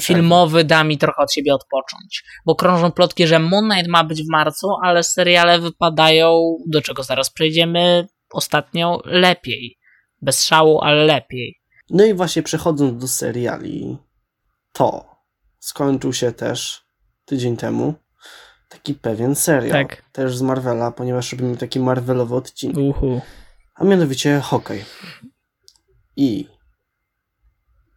filmowy da mi trochę od siebie odpocząć. Bo krążą plotki, że Moon Knight ma być w marcu, ale seriale wypadają, do czego zaraz przejdziemy, ostatnio lepiej. Bez szału, ale lepiej. No i właśnie przechodząc do seriali, to skończył się też tydzień temu taki pewien serial. Tak. Też z Marvela, ponieważ robimy taki Marvelowy odcinek. Uhu. A mianowicie hokej. I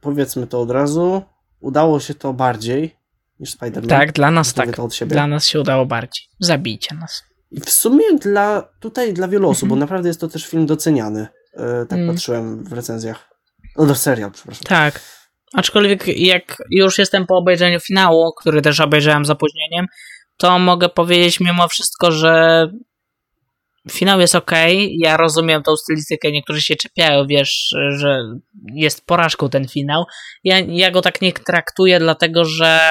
powiedzmy to od razu, udało się to bardziej niż Spider-Man. Tak, dla nas tak. Dla nas się udało bardziej. Zabijcie nas. I w sumie dla, tutaj dla wielu osób, bo mhm. naprawdę jest to też film doceniany. Yy, tak mm. patrzyłem w recenzjach. No do serial, przepraszam. Tak. Aczkolwiek jak już jestem po obejrzeniu finału, który też obejrzałem z opóźnieniem, to mogę powiedzieć mimo wszystko, że finał jest ok. Ja rozumiem tą stylistykę. Niektórzy się czepiają, wiesz, że jest porażką ten finał. Ja, ja go tak nie traktuję, dlatego że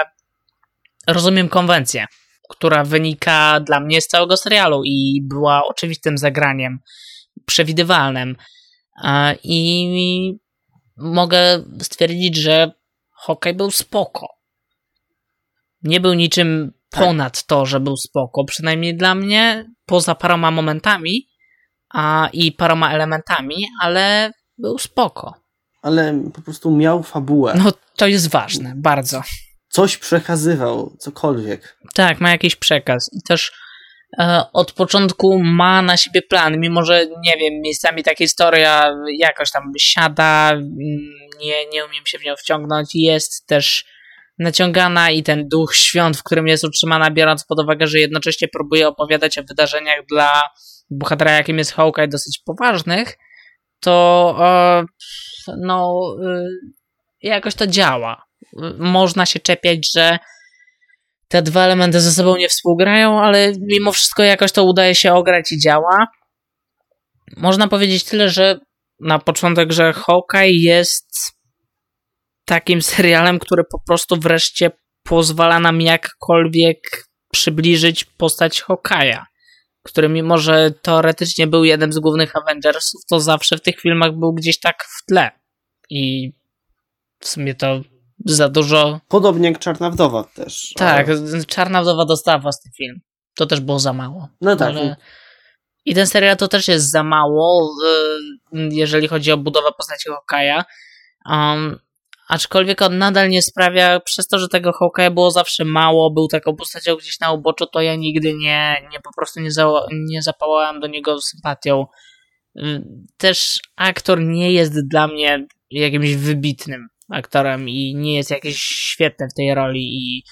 rozumiem konwencję, która wynika dla mnie z całego serialu i była oczywistym zagraniem, przewidywalnym. I mogę stwierdzić, że hokej był spoko. Nie był niczym ponad to, że był spoko, przynajmniej dla mnie, poza paroma momentami a, i paroma elementami, ale był spoko. Ale po prostu miał fabułę. No, to jest ważne, bardzo. Coś przekazywał, cokolwiek. Tak, ma jakiś przekaz. I też e, od początku ma na siebie plan, mimo że, nie wiem, miejscami ta historia jakoś tam siada, mm, nie, nie umiem się w nią wciągnąć. Jest też naciągana i ten duch świąt, w którym jest utrzymana, biorąc pod uwagę, że jednocześnie próbuje opowiadać o wydarzeniach dla bohatera, jakim jest Hawkeye, dosyć poważnych, to e, no e, jakoś to działa. Można się czepiać, że te dwa elementy ze sobą nie współgrają, ale mimo wszystko jakoś to udaje się ograć i działa. Można powiedzieć tyle, że na początek, że Hawkeye jest takim serialem, który po prostu wreszcie pozwala nam jakkolwiek przybliżyć postać Hokaja, który mimo, że teoretycznie był jednym z głównych Avengersów, to zawsze w tych filmach był gdzieś tak w tle. I w sumie to za dużo... Podobnie jak Czarna Wdowa też. Tak, ale... Czarna Wdowa dostała własny film. To też było za mało. No tak. Ale... I ten serial to też jest za mało, jeżeli chodzi o budowę postaci Hokaja. Um, Aczkolwiek on nadal nie sprawia, przez to, że tego Hawkeye'a było zawsze mało, był taką postacią gdzieś na uboczu, to ja nigdy nie, nie po prostu nie, za, nie zapałałem do niego sympatią. Też aktor nie jest dla mnie jakimś wybitnym aktorem i nie jest jakiś świetny w tej roli i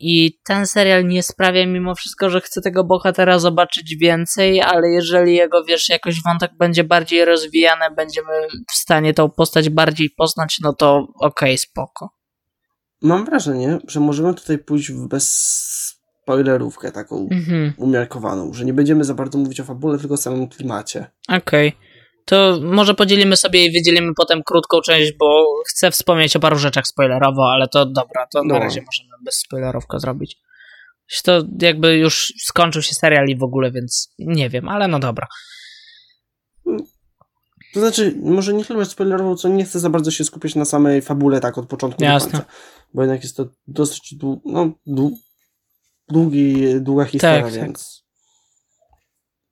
i ten serial nie sprawia mimo wszystko, że chcę tego bohatera zobaczyć więcej, ale jeżeli jego, wiesz, jakoś wątek będzie bardziej rozwijany, będziemy w stanie tą postać bardziej poznać, no to okej, okay, spoko. Mam wrażenie, że możemy tutaj pójść w bez spoilerówkę taką mhm. umiarkowaną, że nie będziemy za bardzo mówić o fabule, tylko o samym klimacie. Okej. Okay to może podzielimy sobie i wydzielimy potem krótką część, bo chcę wspomnieć o paru rzeczach spoilerowo, ale to dobra, to no. na razie możemy bez spoilerowka zrobić. To jakby już skończył się serial i w ogóle, więc nie wiem, ale no dobra. To znaczy, może nie chyba spoilerował, co nie chcę za bardzo się skupiać na samej fabule tak od początku Jasne. do końca. Bo jednak jest to dosyć dłu- no, dłu- długi, długa historia, Tak, tak. więc...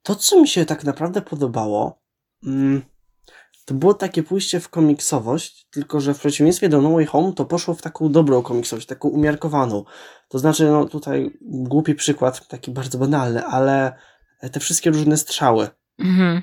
To, co mi się tak naprawdę podobało, mm, to było takie pójście w komiksowość, tylko że w przeciwieństwie do No Way Home to poszło w taką dobrą komiksowość, taką umiarkowaną. To znaczy, no tutaj głupi przykład, taki bardzo banalny, ale te wszystkie różne strzały, Mhm.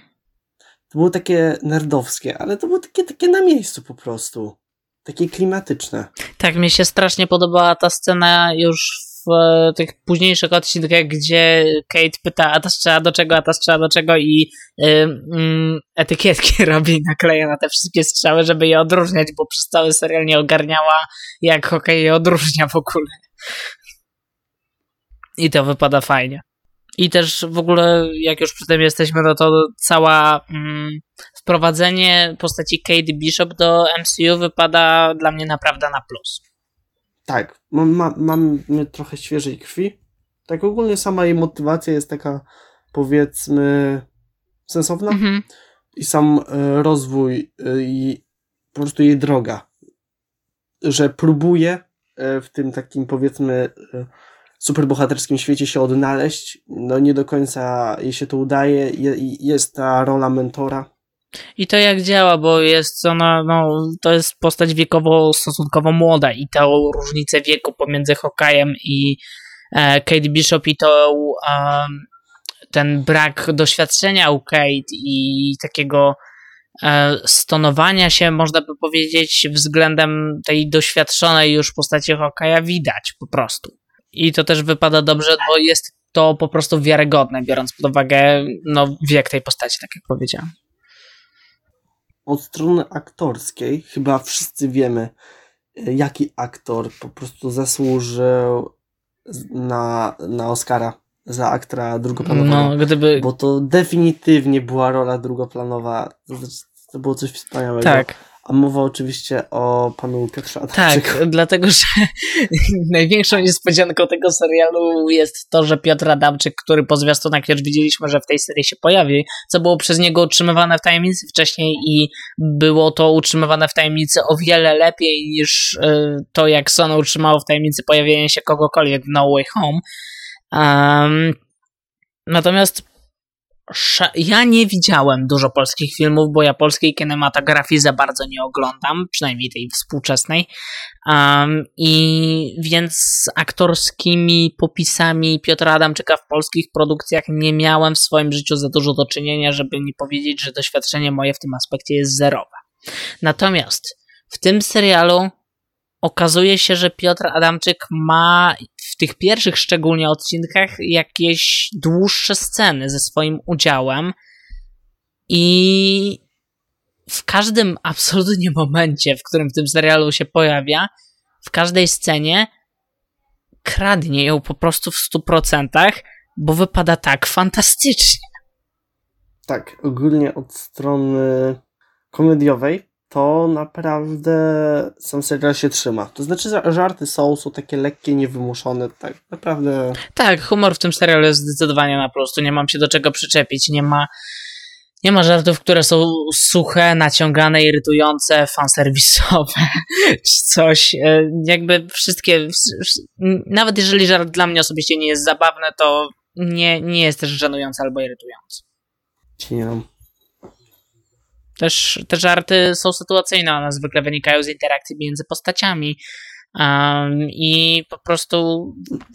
to było takie nerdowskie, ale to było takie, takie na miejscu po prostu. Takie klimatyczne. Tak, mi się strasznie podobała ta scena już w e, tych późniejszych odcinkach, gdzie Kate pyta, a ta strzela do czego, a ta strzela do czego i y, mm, etykietki robi nakleja na te wszystkie strzały, żeby je odróżniać, bo przez cały serial nie ogarniała, jak hokej je odróżnia w ogóle. I to wypada fajnie. I też w ogóle, jak już przy tym jesteśmy, no to cała mm, wprowadzenie postaci Kate Bishop do MCU wypada dla mnie naprawdę na plus. Tak, mam, ma, mamy trochę świeżej krwi. Tak ogólnie sama jej motywacja jest taka, powiedzmy, sensowna. Mhm. I sam e, rozwój e, i po prostu jej droga. Że próbuje e, w tym takim, powiedzmy, superbohaterskim świecie się odnaleźć. No nie do końca jej się to udaje. Je, jest ta rola mentora. I to jak działa, bo jest ona, no, to jest postać wiekowo stosunkowo młoda i tą różnicę wieku pomiędzy Hokajem i e, Kate Bishop i to ten brak doświadczenia u Kate i takiego e, stonowania się, można by powiedzieć, względem tej doświadczonej już postaci Hokaja widać po prostu. I to też wypada dobrze, bo jest to po prostu wiarygodne, biorąc pod uwagę no, wiek tej postaci, tak jak powiedziałem. Od strony aktorskiej chyba wszyscy wiemy, e, jaki aktor po prostu zasłużył na, na Oscara za aktora drugoplanowego. No, gdyby. Bo to definitywnie była rola drugoplanowa. To, to było coś wspaniałego. Tak, A mowa oczywiście o panu Piotrze Adamczyku. tak, dlatego że największą niespodzianką tego serialu jest to, że Piotr Adamczyk, który po zwiastunach już widzieliśmy, że w tej serii się pojawi, co było przez niego utrzymywane w tajemnicy wcześniej i było to utrzymywane w tajemnicy o wiele lepiej niż y, to, jak Sony utrzymało w tajemnicy pojawienie się kogokolwiek w No Way Home. Um, natomiast Ja nie widziałem dużo polskich filmów, bo ja polskiej kinematografii za bardzo nie oglądam, przynajmniej tej współczesnej. Um, I więc z aktorskimi popisami Piotra Adamczyka w polskich produkcjach nie miałem w swoim życiu za dużo do czynienia, żeby nie powiedzieć, że doświadczenie moje w tym aspekcie jest zerowe. Natomiast w tym serialu okazuje się, że Piotr Adamczyk ma tych pierwszych szczególnie odcinkach jakieś dłuższe sceny ze swoim udziałem i w każdym absolutnie momencie, w którym w tym serialu się pojawia, w każdej scenie kradnie ją po prostu w 100%, bo wypada tak fantastycznie. Tak, ogólnie od strony komediowej to naprawdę sam serial się trzyma. To znaczy, żarty są, są takie lekkie, niewymuszone, tak naprawdę. Tak, humor w tym serialu jest zdecydowanie na plus. Tu nie mam się do czego przyczepić. Nie ma, nie ma żartów, które są suche, naciągane, irytujące, fanserwisowe, czy coś. E, Jakby wszystkie, wsz- wsz- nawet jeżeli żart dla mnie osobiście nie jest zabawny, to nie, nie jest też żenujący albo irytujący. Ci nie wiem. Też te żarty są sytuacyjne, one zwykle wynikają z interakcji między postaciami um, i po prostu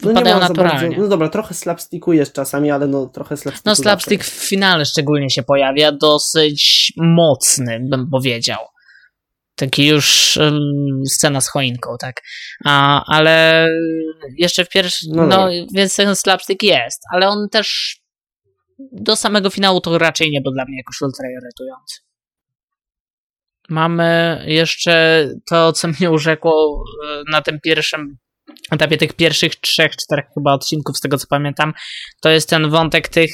No za naturalnie. Bardzo, no dobra, trochę slapsticku jest czasami, ale no trochę slapsticku. No, slapstick w finale szczególnie się pojawia, dosyć mocny, bym powiedział. Taki już um, scena z choinką, tak. A, ale jeszcze w pierwszym. No No, dobra. więc ten slapstick jest, ale on też do samego finału to raczej nie był dla mnie jakoś ultra irytujący. Mamy jeszcze to, co mnie urzekło e, na tym pierwszym etapie tych pierwszych trzech, czterech chyba odcinków, z tego co pamiętam, to jest ten wątek tych.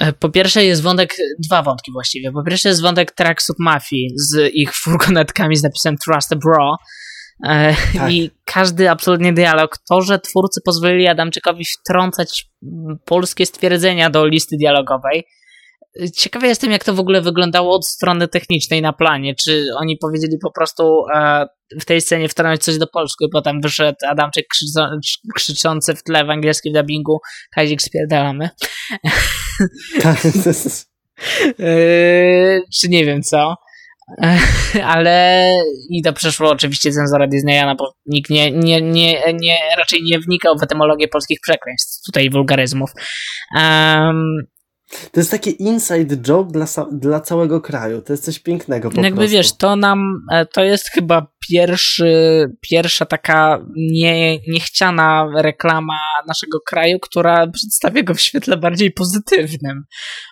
e, po pierwsze jest wątek, dwa wątki właściwie. Po pierwsze jest wątek Tracksuit Mafii z ich furgonetkami z napisem Trust a Bro. E, Tak. I każdy absolutnie dialog. To, że twórcy pozwolili Adamczykowi wtrącać polskie stwierdzenia do listy dialogowej, ciekawy jestem, jak to w ogóle wyglądało od strony technicznej na planie. Czy oni powiedzieli po prostu e, w tej scenie wtrącić coś do polsku i potem wyszedł Adamczyk krzyczący w tle w angielskim dubbingu Kazik spierdalamy. e, czy nie wiem co. ale i to przeszło oczywiście cenzora Disneya, no bo nikt nie, nie, nie, nie, raczej nie wnikał w etymologię polskich przekleństw, tutaj wulgaryzmów. Um, to jest taki inside joke dla, dla całego kraju. To jest coś pięknego po Jakby prostu. wiesz, to nam, e, to jest chyba pierwszy, pierwsza taka nie, niechciana reklama naszego kraju, która przedstawia go w świetle bardziej pozytywnym.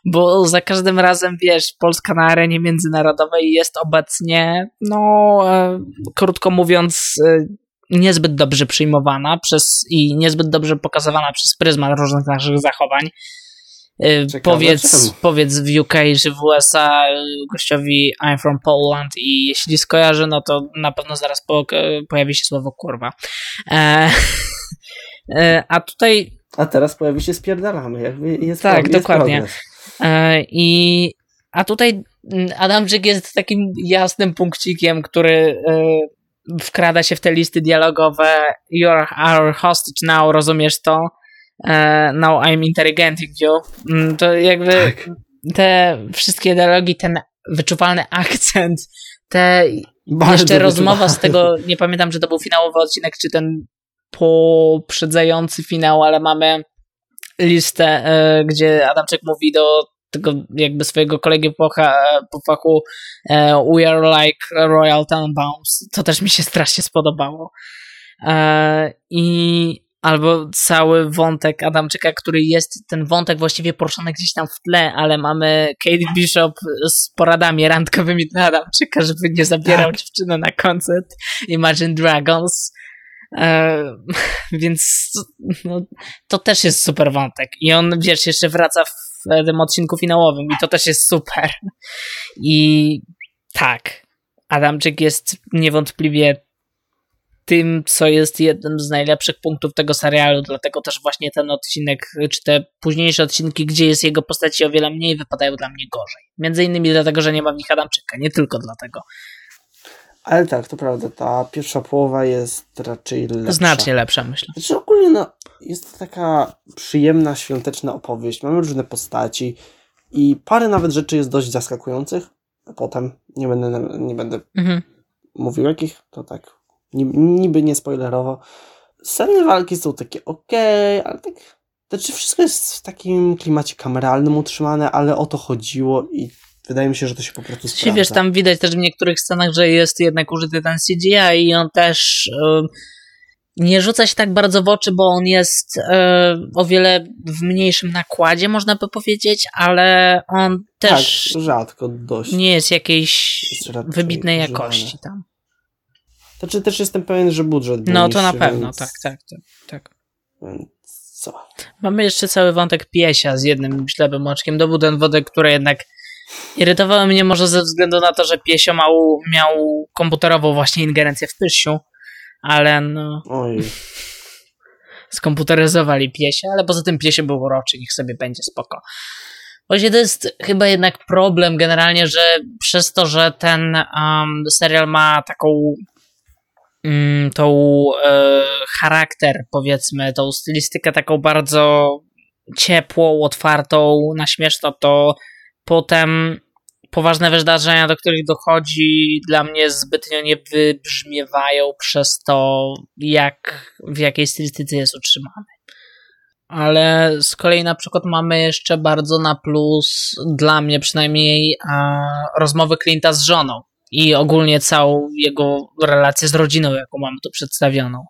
Bo za każdym razem, wiesz, Polska na arenie międzynarodowej jest obecnie, no, e, krótko mówiąc, e, niezbyt dobrze przyjmowana przez i niezbyt dobrze pokazywana przez pryzmat różnych naszych zachowań. Y, Ciekawe, powiedz, powiedz w UK czy w USA gościowi I'm from Poland i jeśli skojarzy, no to na pewno zaraz po, pojawi się słowo kurwa. E, e, a tutaj... A teraz pojawi się spierdalamy. Jakby jest tak, jest dokładnie. E, I a tutaj mm, Adamczyk jest takim jasnym punkcikiem, który e, wkrada się w te listy dialogowe You're our hostage now, rozumiesz to? E, now I'm interrogating you, mm, to jakby tak. te wszystkie dialogi, ten wyczuwalny akcent, te Bardzo jeszcze rozmowa z tego, nie pamiętam, czy to był finałowy odcinek, czy ten poprzedzający finał, ale mamy listę, e, gdzie Adamczyk mówi do tego jakby swojego kolegi po, po fachu e, We are like Royal Tenenbaums. To też mi się strasznie spodobało. I albo cały wątek Adamczyka, który jest ten wątek właściwie poruszony gdzieś tam w tle, ale mamy Kate Bishop z poradami randkowymi dla Adamczyka, żeby nie zabierał tak. dziewczyny na koncert Imagine Dragons. E, więc no, to też jest super wątek. I on, wiesz, jeszcze wraca w tym odcinku finałowym i to też jest super. I tak, Adamczyk jest niewątpliwie tym, co jest jednym z najlepszych punktów tego serialu, dlatego też właśnie ten odcinek, czy te późniejsze odcinki, gdzie jest jego postaci o wiele mniej, wypadają dla mnie gorzej. Między innymi dlatego, że nie ma w nich Adamczyka, nie tylko dlatego. Ale tak, to prawda, ta pierwsza połowa jest raczej lepsza. Znacznie lepsza, myślę. Znaczy ogólnie no, jest to taka przyjemna, świąteczna opowieść. Mamy różne postaci i parę nawet rzeczy jest dość zaskakujących. Potem nie będę, nie będę mhm. mówił jakich, to tak niby nie spoilerowo. Sceny walki są takie ok, ale tak. Znaczy, wszystko jest w takim klimacie kameralnym utrzymane, ale o to chodziło i wydaje mi się, że to się po prostu sprawdza. Wiesz, tam widać też w niektórych scenach, że jest jednak użyty ten CGI i on też yy, nie rzuca się tak bardzo w oczy, bo on jest yy, o wiele w mniejszym nakładzie, można by powiedzieć, ale on też tak, rzadko dość. nie jest jakiejś jest wybitnej jakości tam. Znaczy też jestem pewien, że budżet był No to na pewno, więc... tak, tak, tak. tak. co? Mamy jeszcze cały wątek piesia z jednym ślepym oczkiem do wodek, które jednak irytowały mnie może ze względu na to, że piesio miał, miał komputerową właśnie ingerencję w pysiu, ale no... Oj. Skomputeryzowali piesia, ale poza tym piesio był uroczy, niech sobie będzie spoko. Właśnie to jest chyba jednak problem generalnie, że przez to, że ten um, serial ma taką tą e, charakter, powiedzmy, tą stylistykę taką bardzo ciepłą, otwartą, na śmieszno, to potem poważne wydarzenia, do których dochodzi, dla mnie zbytnio nie wybrzmiewają przez to, jak, w jakiej stylistyce jest utrzymany. Ale z kolei na przykład mamy jeszcze bardzo na plus, dla mnie przynajmniej, rozmowy Clint'a z żoną i ogólnie całą jego relację z rodziną, jaką mamy tu przedstawioną.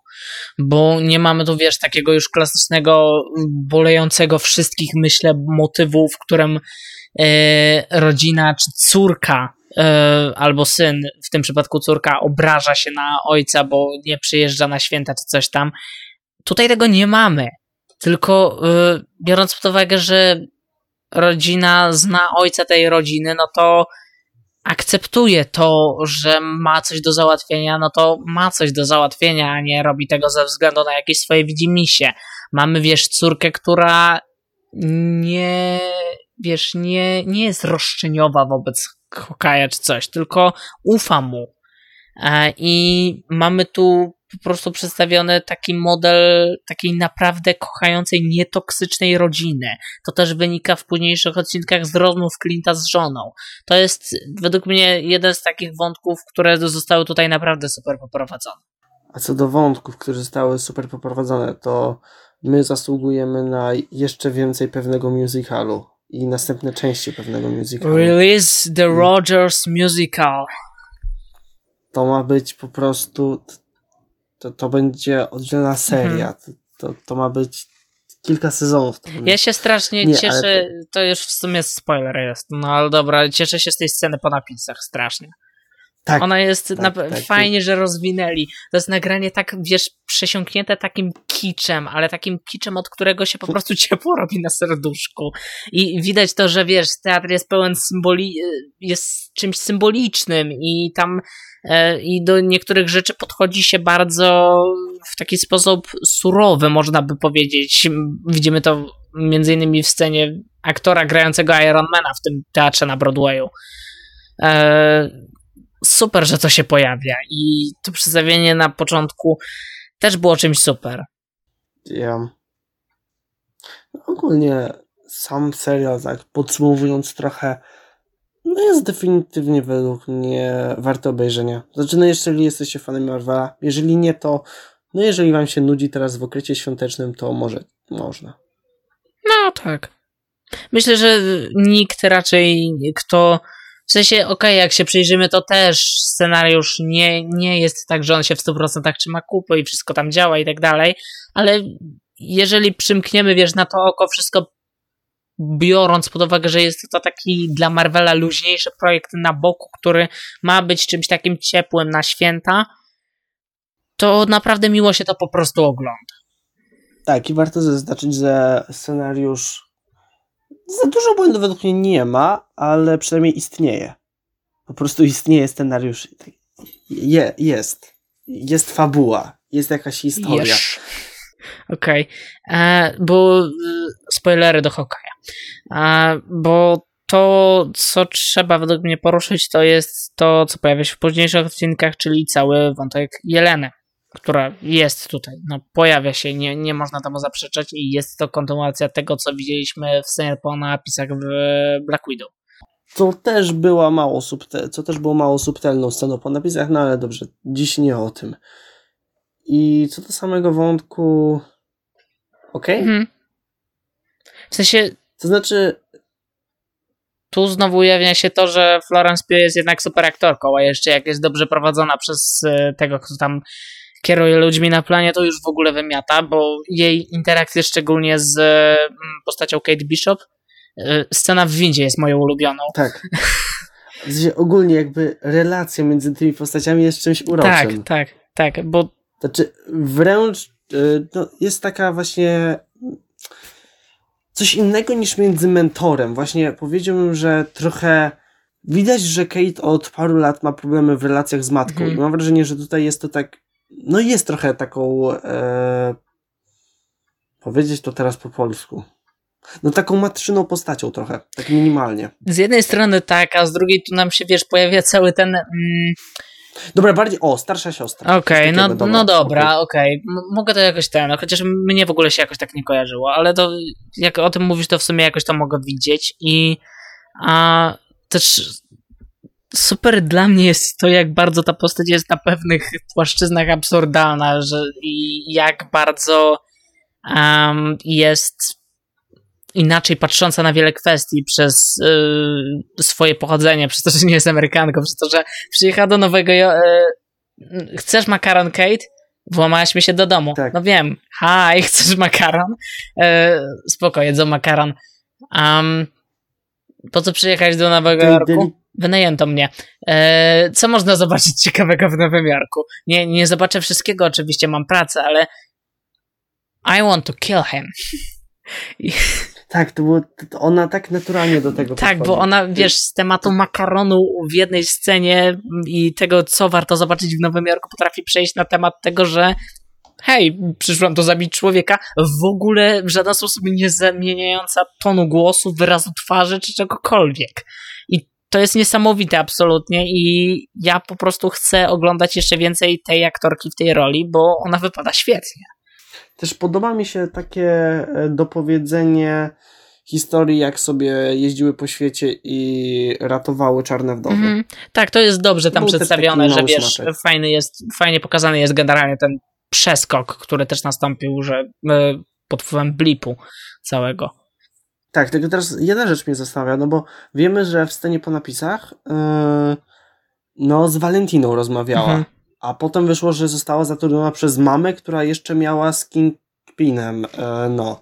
Bo nie mamy tu, wiesz, takiego już klasycznego, bolejącego wszystkich, myślę, motywu, w którym e, rodzina czy córka e, albo syn, w tym przypadku córka, obraża się na ojca, bo nie przyjeżdża na święta czy coś tam. Tutaj tego nie mamy. Tylko e, biorąc pod uwagę, że rodzina zna ojca tej rodziny, no to akceptuje to, że ma coś do załatwienia, no to ma coś do załatwienia, a nie robi tego ze względu na jakieś swoje widzimisię. Mamy, wiesz, córkę, która nie wiesz, nie, nie jest roszczeniowa wobec Hokaja czy coś, tylko ufa mu. E, I mamy tu po prostu przedstawiony taki model takiej naprawdę kochającej, nietoksycznej rodziny. To też wynika w późniejszych odcinkach z rozmów Clint'a z żoną. To jest według mnie jeden z takich wątków, które zostały tutaj naprawdę super poprowadzone. A co do wątków, które zostały super poprowadzone, to my zasługujemy na jeszcze więcej pewnego musicalu i następne części pewnego musicalu. Release the Rogers Musical. To ma być po prostu to, to będzie oddzielna seria. Mhm. To, to, ma być kilka sezonów. Ja się strasznie nie, cieszę, to... to... już w sumie spoiler jest, no ale dobra, cieszę się z tej sceny po napisach strasznie. Tak, Ona jest tak, na... tak, fajnie, że rozwinęli. To jest nagranie tak, wiesz, przesiąknięte takim kiczem, ale takim kiczem, od którego się po prostu ciepło robi na serduszku. I widać to, że wiesz, teatr jest pełen symboli, jest czymś symbolicznym i tam e, i do niektórych rzeczy podchodzi się bardzo w taki sposób surowy, można by powiedzieć. Widzimy to między innymi w scenie aktora grającego Ironmana w tym teatrze na Broadwayu. Super, że to się pojawia i to przedstawienie na początku też było czymś super. Ja. No, ogólnie sam serial, tak podsumowując trochę, no jest definitywnie według mnie warto obejrzenia. Znaczy, no jeżeli jesteście fanem Marvela, jeżeli nie, to no jeżeli wam się nudzi teraz w okresie świątecznym, to może można. No tak. Myślę, że nikt raczej, kto w sensie, okej, okay, jak się przyjrzymy, to też scenariusz nie, nie jest tak, że on się w 100% trzyma kupy i wszystko tam działa i tak dalej, ale jeżeli przymkniemy, wiesz, na to oko wszystko biorąc pod uwagę, że jest to taki dla Marvela luźniejszy projekt na boku, który ma być czymś takim ciepłym na święta, to naprawdę miło się to po prostu ogląda. Tak, i warto zaznaczyć, że scenariusz za dużo błędów według mnie nie ma, ale przynajmniej istnieje. Po prostu istnieje scenariusz. Je, jest. Jest fabuła. Jest jakaś historia. Okej. Okay. E, bo e, spoilery do Hokaja. E, bo to, co trzeba według mnie poruszyć, to jest to, co pojawia się w późniejszych odcinkach, czyli cały wątek Jeleny która jest tutaj, no pojawia się, nie, nie można temu zaprzeczać i jest to kontynuacja tego, co widzieliśmy w scenie po napisach w Black Widow. Co też była mało subtel, co też było mało subtelną sceną po napisach, no ale dobrze, dziś nie o tym. I co do samego wątku, okej? Okay? Mhm. W sensie... To znaczy... Tu znowu ujawnia się to, że Florence Pugh jest jednak super aktorką, a jeszcze jak jest dobrze prowadzona przez e, tego, kto tam kieruje ludźmi na planie, to już w ogóle wymiata, bo jej interakcje szczególnie z mm, postacią Kate Bishop, y, scena w windzie jest moją ulubioną. Tak. Ogólnie jakby relacja między tymi postaciami jest czymś uroczym. Tak, tak, tak, bo... Znaczy wręcz y, no, jest taka właśnie coś innego niż między mentorem. Właśnie powiedziałbym, że trochę widać, że Kate od paru lat ma problemy w relacjach z matką mhm. mam wrażenie, że tutaj jest to tak no jest trochę taką e, powiedzieć to teraz po polsku. No taką matczyną postacią trochę, tak minimalnie. Z jednej strony tak, a z drugiej tu nam się, wiesz, pojawia cały ten... Mm... Dobra, bardziej, o, starsza siostra. Okej, okay, no, dobra, no dobra, okej. Okay. Mogę to jakoś ten, no, chociaż mnie w ogóle się jakoś tak nie kojarzyło, ale to, jak o tym mówisz, to w sumie jakoś to mogę widzieć i a też super dla mnie jest to, jak bardzo ta postać jest na pewnych płaszczyznach absurdalna, że i jak bardzo um, jest inaczej patrząca na wiele kwestii przez y, swoje pochodzenie, przez to, że nie jest Amerykanką, przez to, że przyjechała do Nowego Jorku. Y, chcesz makaron, Kate? Włamałaś mi się do domu. Tak. No wiem. Hi, chcesz makaron? Y, spoko, jedzą makaron. Um, po co przyjechać do Nowego Jorku? wynajęto mnie. E, co można zobaczyć ciekawego w Nowym Jorku? Nie, nie zobaczę wszystkiego, oczywiście mam pracę, ale I want to kill him. Tak, to było, to ona tak naturalnie do tego Tak, podchodzi. bo ona, wiesz, z tematu makaronu w jednej scenie i tego, co warto zobaczyć w Nowym Jorku, potrafi przejść na temat tego, że hej, przyszłam to zabić człowieka, w ogóle w żaden sposób nie zamieniająca tonu głosu, wyrazu twarzy czy czegokolwiek. I to jest niesamowite absolutnie i ja po prostu chcę oglądać jeszcze więcej tej aktorki w tej roli, bo ona wypada świetnie. Też podoba mi się takie e, dopowiedzenie historii, jak sobie jeździły po świecie i ratowały czarne wdowy. Mm, tak, to jest dobrze tam Był przedstawione, że wiesz, fajny jest, fajnie pokazany jest generalnie ten przeskok, który też nastąpił, że e, pod wpływem blipu całego. Tak, tylko teraz jedna rzecz mnie zastanawia, no bo wiemy, że w scenie po napisach yy, no z Valentiną rozmawiała, mhm. a potem wyszło, że została zatrudniona przez mamę, która jeszcze miała z Kingpinem, yy, no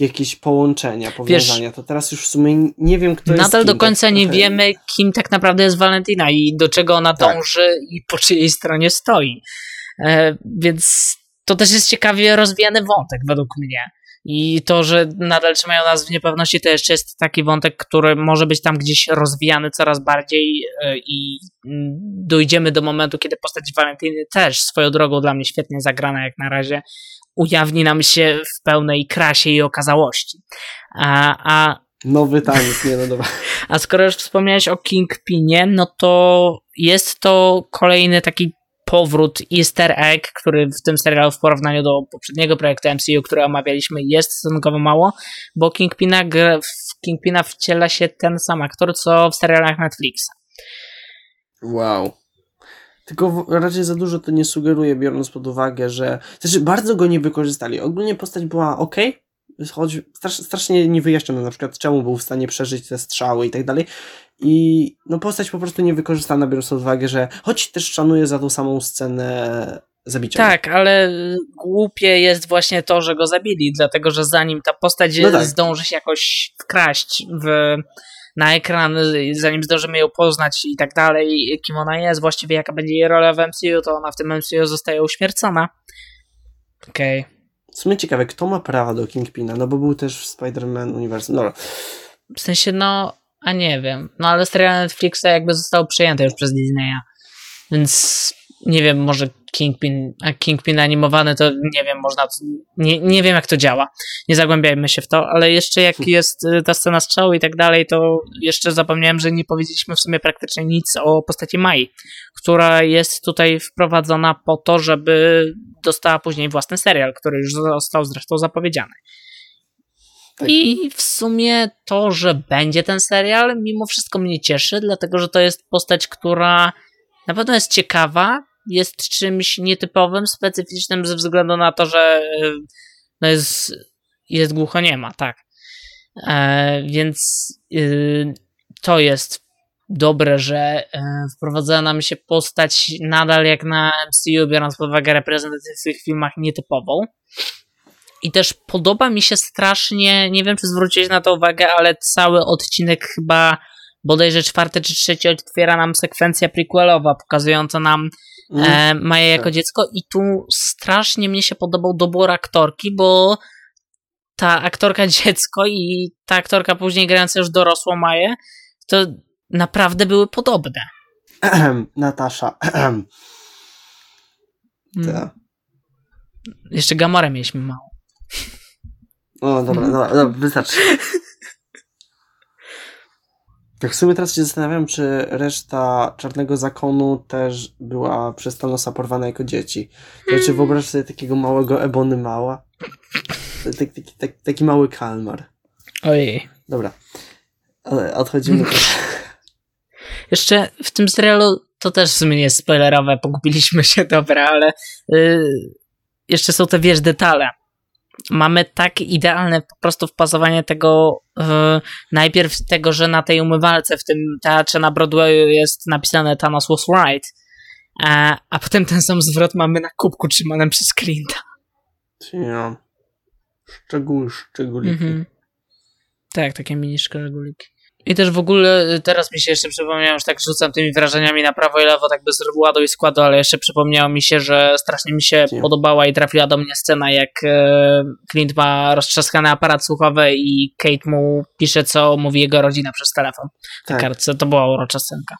jakieś połączenia, powiązania. Wiesz, to teraz już w sumie nie wiem, kto nadal jest. Nadal do końca tak nie wiemy, kim tak naprawdę jest Valentina i do czego ona tak. dąży i po czyjej stronie stoi. E, więc to też jest ciekawie rozwijany wątek według mnie. I to, że nadal trzymają nas w niepewności, to jeszcze jest taki wątek, który może być tam gdzieś rozwijany coraz bardziej e, i dojdziemy do momentu, kiedy postać Valentyny też swoją drogą dla mnie świetnie zagrana jak na razie ujawni nam się w pełnej krasie i okazałości. A, a Nowy taniec, nie no dobra. A skoro już wspomniałeś o Kingpinie, no to jest to kolejny taki powrót easter egg, który w tym serialu w porównaniu do poprzedniego projektu MCU, który omawialiśmy, jest stosunkowo mało, bo Kingpina, w Kingpina wciela się ten sam aktor, co w serialach Netflixa. Wow. Tylko raczej za dużo to nie sugeruje, biorąc pod uwagę, że. Znaczy, bardzo go nie wykorzystali. Ogólnie postać była ok, choć strasznie nie wyjaśniono na przykład, czemu był w stanie przeżyć te strzały i tak dalej. I no postać po prostu nie wykorzystana, biorąc pod uwagę, że choć też szanuję za tą samą scenę zabicia. Tak, ale głupie jest właśnie to, że go zabili, dlatego że zanim ta postać no tak. zdąży się jakoś wkraść w, na ekran, zanim zdążymy ją poznać i tak dalej, kim ona jest, właściwie jaka będzie jej rola w MCU, to ona w tym MCU zostaje uśmiercona. Okej. Okay. W sumie ciekawe, kto ma prawa do Kingpina, no bo był też w Spider-Man uniwersum. Dobra. W sensie, no, a nie wiem. No ale serial Netflixa jakby został przejęty już przez Disneya. Więc nie wiem, może Kingpin, a Kingpin animowany to nie wiem, można, nie, nie wiem jak to działa. Nie zagłębiajmy się w to, ale jeszcze jak hmm. jest y, ta scena strzału i tak dalej, to jeszcze zapomniałem, że nie powiedzieliśmy w sumie praktycznie nic o postaci Mai, która jest tutaj wprowadzona po to, żeby dostała później własny serial, który już został zresztą zapowiedziany. Tak. I w sumie to, że będzie ten serial, mimo wszystko mnie cieszy, dlatego że to jest postać, która na pewno jest ciekawa, jest czymś nietypowym, specyficznym ze względu na to, że e, no jest, jest głuchoniema, tak. E, więc e, to jest dobre, że wprowadza nam się postać nadal jak na MCU, biorąc pod uwagę reprezentację w tych filmach nietypową. I też podoba mi się strasznie, nie wiem czy zwróciłeś na to uwagę, ale cały odcinek chyba bodajże czwarty czy trzeci otwiera nam sekwencja prequelowa, pokazująca nam mm. e, Maję jako tak. dziecko i tu strasznie mnie się podobał dobór aktorki, bo ta aktorka dziecko i ta aktorka później grająca już dorosłą Maję, to naprawdę były podobne. Natasza. Hmm. Jeszcze Gamorę mieliśmy mało. O, dobra, dobra, dobra wystarczy. Tak w sumie teraz się zastanawiam, czy reszta Czarnego Zakonu też była przez Thanosa porwana jako dzieci. Znaczy wyobraź sobie takiego małego Ebony Mała. Taki, taki, taki, taki mały kalmar. Ojej. Dobra. Ale odchodzimy. Jeszcze w tym serialu to też w sumie nie jest spoilerowe, pogubiliśmy się, dobra, ale yy, jeszcze są te, wiesz, detale mamy tak idealne po prostu wpasowanie tego, yy, najpierw tego, że na tej umywalce w tym teatrze na Broadwayu jest napisane Thanos was right, a, a potem ten sam zwrot mamy na kubku trzymanym przez Clint'a. Ja. Szczegół, szczególiki. Mhm. Tak, takie mini szczególiki. I też w ogóle y, teraz mi się jeszcze przypomniało, że tak rzucam tymi wrażeniami na prawo i lewo, tak bez ładu i składu, ale jeszcze przypomniało mi się, że strasznie mi się podobała i trafiła do mnie scena, jak e, Clint ma roztrzaskany aparat słuchowy i Kate mu pisze, co mówi jego rodzina przez telefon. Na tak. kartce. To była urocza scenka.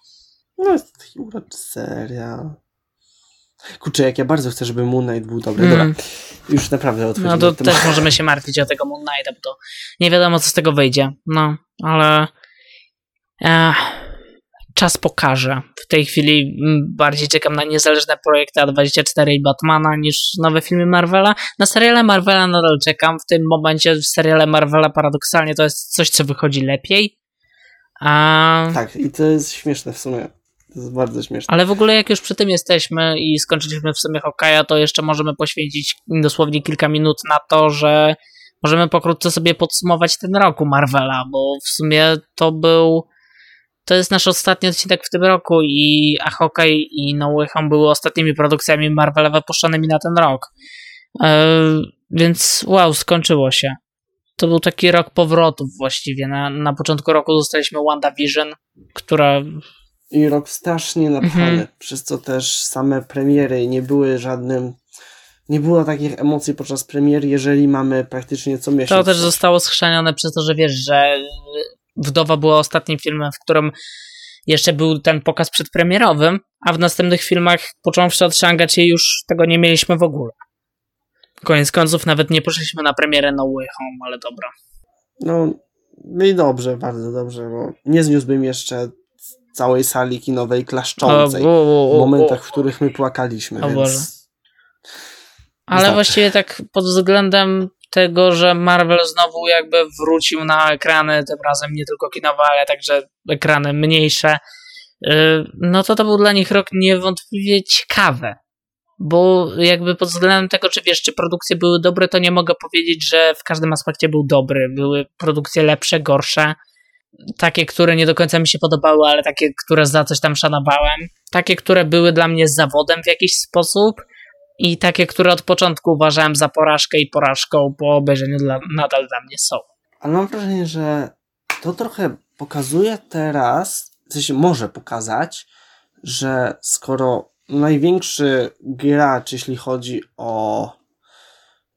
No jest taki uroczy serial. Kurczę, jak ja bardzo chcę, żeby Moon Knight był dobry. Mm. Dobra, już naprawdę odchodzimy No to też możemy się martwić o tego Moon Knighta, bo to nie wiadomo, co z tego wyjdzie. No, ale... Czas pokaże. W tej chwili bardziej czekam na niezależne projekty A24 i Batmana niż nowe filmy Marvela. Na seriale Marvela nadal czekam. W tym momencie w seriale Marvela paradoksalnie to jest coś, co wychodzi lepiej. A... Tak, i to jest śmieszne w sumie. To jest bardzo śmieszne. Ale w ogóle jak już przy tym jesteśmy i skończyliśmy w sumie Hokaja, to jeszcze możemy poświęcić dosłownie kilka minut na to, że możemy pokrótce sobie podsumować ten rok u Marvela, bo w sumie to był to jest nasz ostatni odcinek w tym roku i a Hawkeye i No Way Home były ostatnimi produkcjami Marvela wypuszczonymi na ten rok. E, więc wow, skończyło się. To był taki rok powrotów właściwie. Na, na początku roku dostaliśmy WandaVision, która... I rok strasznie napchany, mhm. przez co też same premiery nie były żadnym... Nie było takich emocji podczas premiery, jeżeli mamy praktycznie co miesiąc. To też zostało schrzanione przez to, że wiesz, że Wdowa była ostatnim filmem, w którym jeszcze był ten pokaz przedpremierowym, a w następnych filmach, począwszy od Shang-Chi, już tego nie mieliśmy w ogóle. Koniec końców nawet nie poszliśmy na premierę No Way Home, ale dobra. No, no i dobrze, bardzo dobrze, bo nie zniósłbym jeszcze całej sali kinowej klaszczącej o, o, o, w momentach, w których my płakaliśmy, więc... Ale właściwie tak pod względem tego, że Marvel znowu jakby wrócił na ekrany, tym razem nie tylko kinowe, ale także ekrany mniejsze, y, no to to był dla nich rok niewątpliwie ciekawy. Bo jakby pod względem tego, czy wiesz, czy produkcje były dobre, to nie mogę powiedzieć, że w każdym aspekcie był dobry. Były produkcje lepsze, gorsze. Takie, które nie do końca mi się podobały, ale takie, które za coś tam szanowałem. Takie, które były dla mnie zawodem w jakiś sposób i takie, które od początku uważałem za porażkę i porażką po obejrzeniu dla, nadal dla mnie są. Ale mam wrażenie, że to trochę pokazuje teraz, w sensie może pokazać, że skoro największy gracz, jeśli chodzi o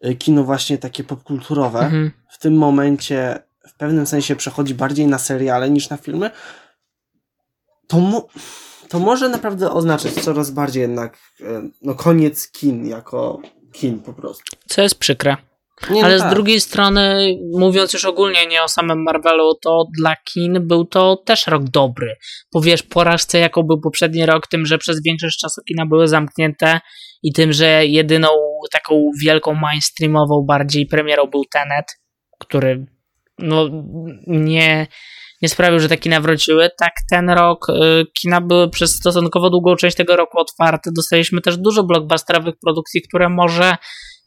y, kino właśnie takie popkulturowe, mhm. w tym momencie w pewnym sensie przechodzi bardziej na seriale niż na filmy, to mo to może naprawdę oznaczać coraz bardziej jednak e, no, koniec kin jako kin po prostu. Co jest przykre. Nie, no Ale no tak. z drugiej strony, mówiąc już ogólnie nie o samym Marvelu, to dla kin był to też rok dobry. Powiesz porażce, jaką był poprzedni rok, tym, że przez większość czasu kina były zamknięte i tym, że jedyną taką wielką mainstreamową bardziej premierą był Tenet, który no nie nie sprawił, że te kina wróciły. Tak, ten rok y, kina były przez stosunkowo długą część tego roku otwarte. Dostaliśmy też dużo blockbusterowych produkcji, które może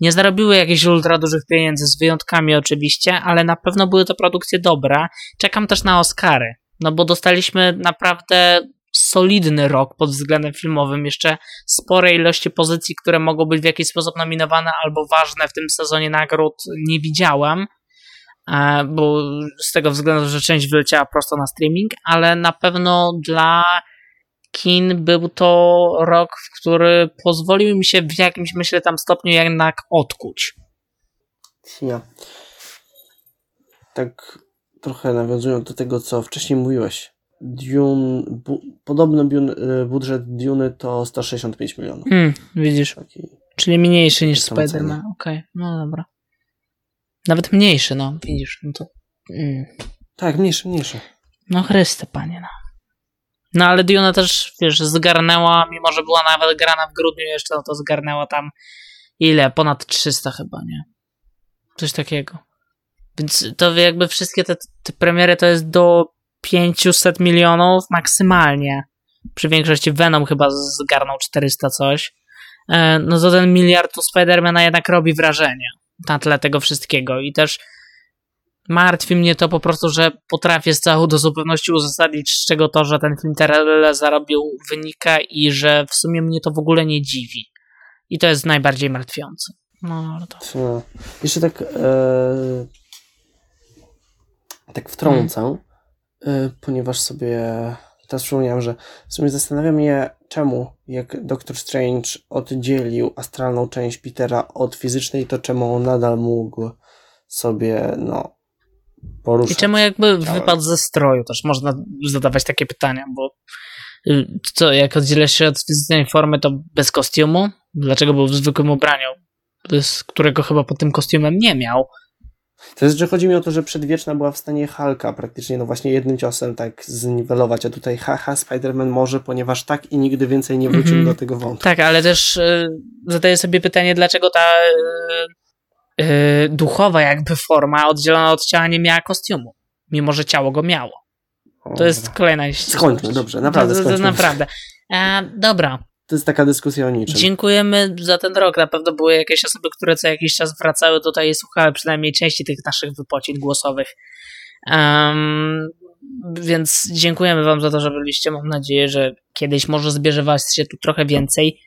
nie zarobiły jakichś ultra dużych pieniędzy, z wyjątkami oczywiście, ale na pewno były to produkcje dobre. Czekam też na Oscary, no bo dostaliśmy naprawdę solidny rok pod względem filmowym, jeszcze spore ilości pozycji, które mogą być w jakiś sposób nominowane albo ważne w tym sezonie nagród nie widziałem. E, bo z tego względu, że część wyleciała prosto na streaming, ale na pewno dla kin był to rok, w który pozwolił mi się w jakimś, myślę, tam stopniu jednak odkuć. Ja. Tak trochę nawiązując do tego, co wcześniej mówiłeś. Dune, bu, podobno Dune, y, budżet Dune to 165 milionów. Hmm, widzisz. Taki, Czyli mniejszy niż Spider-Man. Okej, okay. no dobra. Nawet mniejszy, no widzisz, no to... Mm. Tak, mniejszy, mniejszy. No Chryste, panie, no. No ale Duna też, wiesz, zgarnęła, mimo że była nawet grana w grudniu jeszcze, no to zgarnęła tam ile? Ponad 300 chyba, nie? Coś takiego. Więc to jakby wszystkie te, te premiery to jest do 500 milionów maksymalnie. Przy większości Venom chyba zgarnął 400 coś. E, no to ten miliard u Spidermana jednak robi wrażenie na tle tego wszystkiego i też martwi mnie to po prostu, że potrafię z całą do zupełności uzasadnić, z czego to, że ten film tyle zarobił wynika i że w sumie mnie to w ogóle nie dziwi. I to jest najbardziej martwiące. No, to... Jeszcze tak e... tak wtrącę, hmm. ponieważ sobie teraz przypomniałem, że w sumie zastanawiam się, czemu, jak Doctor Strange oddzielił astralną część Petera od fizycznej, to czemu on nadal mógł sobie, no, poruszać. I czemu jakby ciałem. wypadł ze stroju, też można zadawać takie pytania, bo Y, Co, jak oddzielasz się od fizycznej formy, to bez kostiumu? Dlaczego był w zwykłym ubraniu? Z którego chyba pod tym kostiumem nie miał. To jest, że chodzi mi o to, że przedwieczna była w stanie Hulka praktycznie, no właśnie jednym ciosem tak zniwelować, a tutaj haha, Spider-Man może, ponieważ tak i nigdy więcej nie wrócił Mhm. do tego wątku. Tak, ale też y, zadaję sobie pytanie, dlaczego ta y, y, duchowa jakby forma oddzielona od ciała nie miała kostiumu, mimo że ciało go miało. To jest kolejna. Skończmy, dobrze, naprawdę To, to, to skończmy. naprawdę. E, dobra, To jest taka dyskusja o niczym. dziękujemy za ten rok. Na pewno były jakieś osoby, które co jakiś czas wracały tutaj i słuchały przynajmniej części tych naszych wypocin głosowych. Em, więc dziękujemy Wam za to, że byliście. Mam nadzieję, że kiedyś może zbierze Was się tu trochę więcej.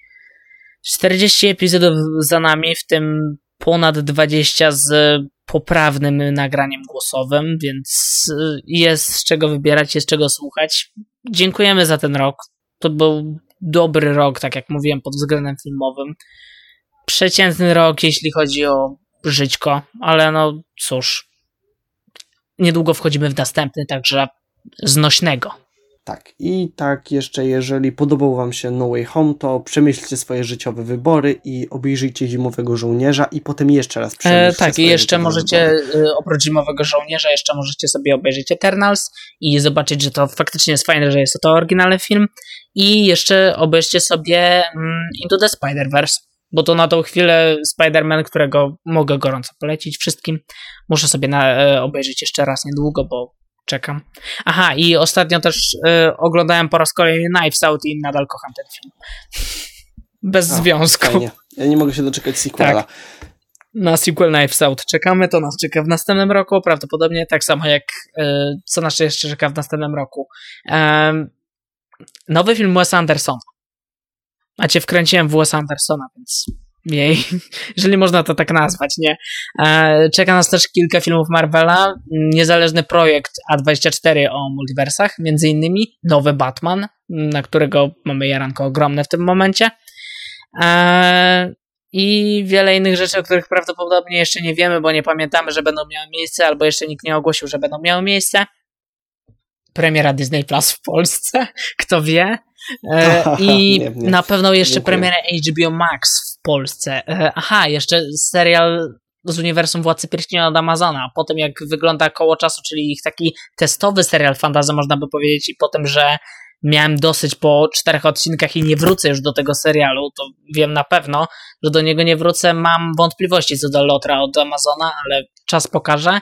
40 epizodów za nami, w tym ponad 20 z poprawnym nagraniem głosowym, więc y, jest z czego wybierać, jest czego słuchać. Dziękujemy za ten rok. To był dobry rok, tak jak mówiłem, pod względem filmowym. Przeciętny rok, jeśli chodzi o żyćko, ale no cóż. Niedługo wchodzimy w następny, także znośnego. Tak, i tak jeszcze, jeżeli podobał Wam się No Way Home, to przemyślcie swoje życiowe wybory i obejrzyjcie Zimowego Żołnierza i potem jeszcze raz E, przemyślcie tak, i jeszcze możecie, wybory. e, oprócz Zimowego Żołnierza, jeszcze możecie sobie obejrzeć Eternals i zobaczyć, że to faktycznie jest fajne, że jest to oryginalny film. I jeszcze obejrzcie sobie mm, Into the Spider-Verse, bo to na tą chwilę Spider-Man, którego mogę gorąco polecić wszystkim. Muszę sobie na, e, obejrzeć jeszcze raz niedługo, bo czekam. Aha, i ostatnio też e, oglądałem po raz kolejny Knives Out i nadal kocham ten film. Bez O, związku. Fajnie. Ja nie mogę się doczekać sequela. Tak. na sequel Knives Out czekamy, to nas czeka w następnym roku, prawdopodobnie tak samo jak e, co nas jeszcze czeka w następnym roku. Nowy film Wes Andersona. A cię wkręciłem w Wes Andersona, więc jej, jeżeli można to tak nazwać, nie? E, czeka nas też kilka filmów Marvela, niezależny projekt A24 o multiversach, między innymi nowy Batman, na którego mamy jaranko ogromne w tym momencie. E, i wiele innych rzeczy, o których prawdopodobnie jeszcze nie wiemy, bo nie pamiętamy, że będą miały miejsce, albo jeszcze nikt nie ogłosił, że będą miały miejsce. Premiera Disney Plus w Polsce, kto wie. E, I Nie, nie. na pewno jeszcze Dziękuję. premiera HBO Max Polsce. E, aha, jeszcze serial z uniwersum Władcy Pierścienia od Amazona. Po tym, jak wygląda koło czasu, czyli ich taki testowy serial fantazy, można by powiedzieć, i po tym, że miałem dosyć po czterech odcinkach i nie wrócę już do tego serialu, to wiem na pewno, że do niego nie wrócę. Mam wątpliwości co do Lotra od Amazona, ale czas pokaże.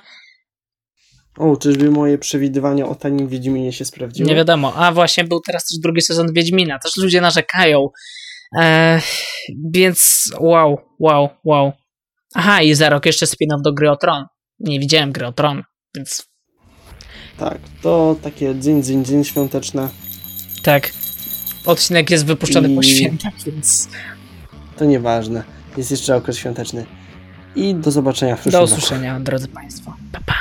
O, czyżby moje przewidywania o tanim Wiedźminie się sprawdziły? Nie wiadomo. A właśnie był teraz też drugi sezon Wiedźmina. Też ludzie narzekają. Eee, więc wow, wow, wow. Aha, i za rok jeszcze spin-off do Gry o Tron. Nie widziałem Gry o Tron, więc Tak, to takie dzień, dzień, dzień świąteczne. tak. Odcinek jest wypuszczony po I- świętach, więc To nieważne. Jest jeszcze okres świąteczny. I do zobaczenia w do przyszłym roku. usłyszenia, drodzy Państwo. Pa, pa.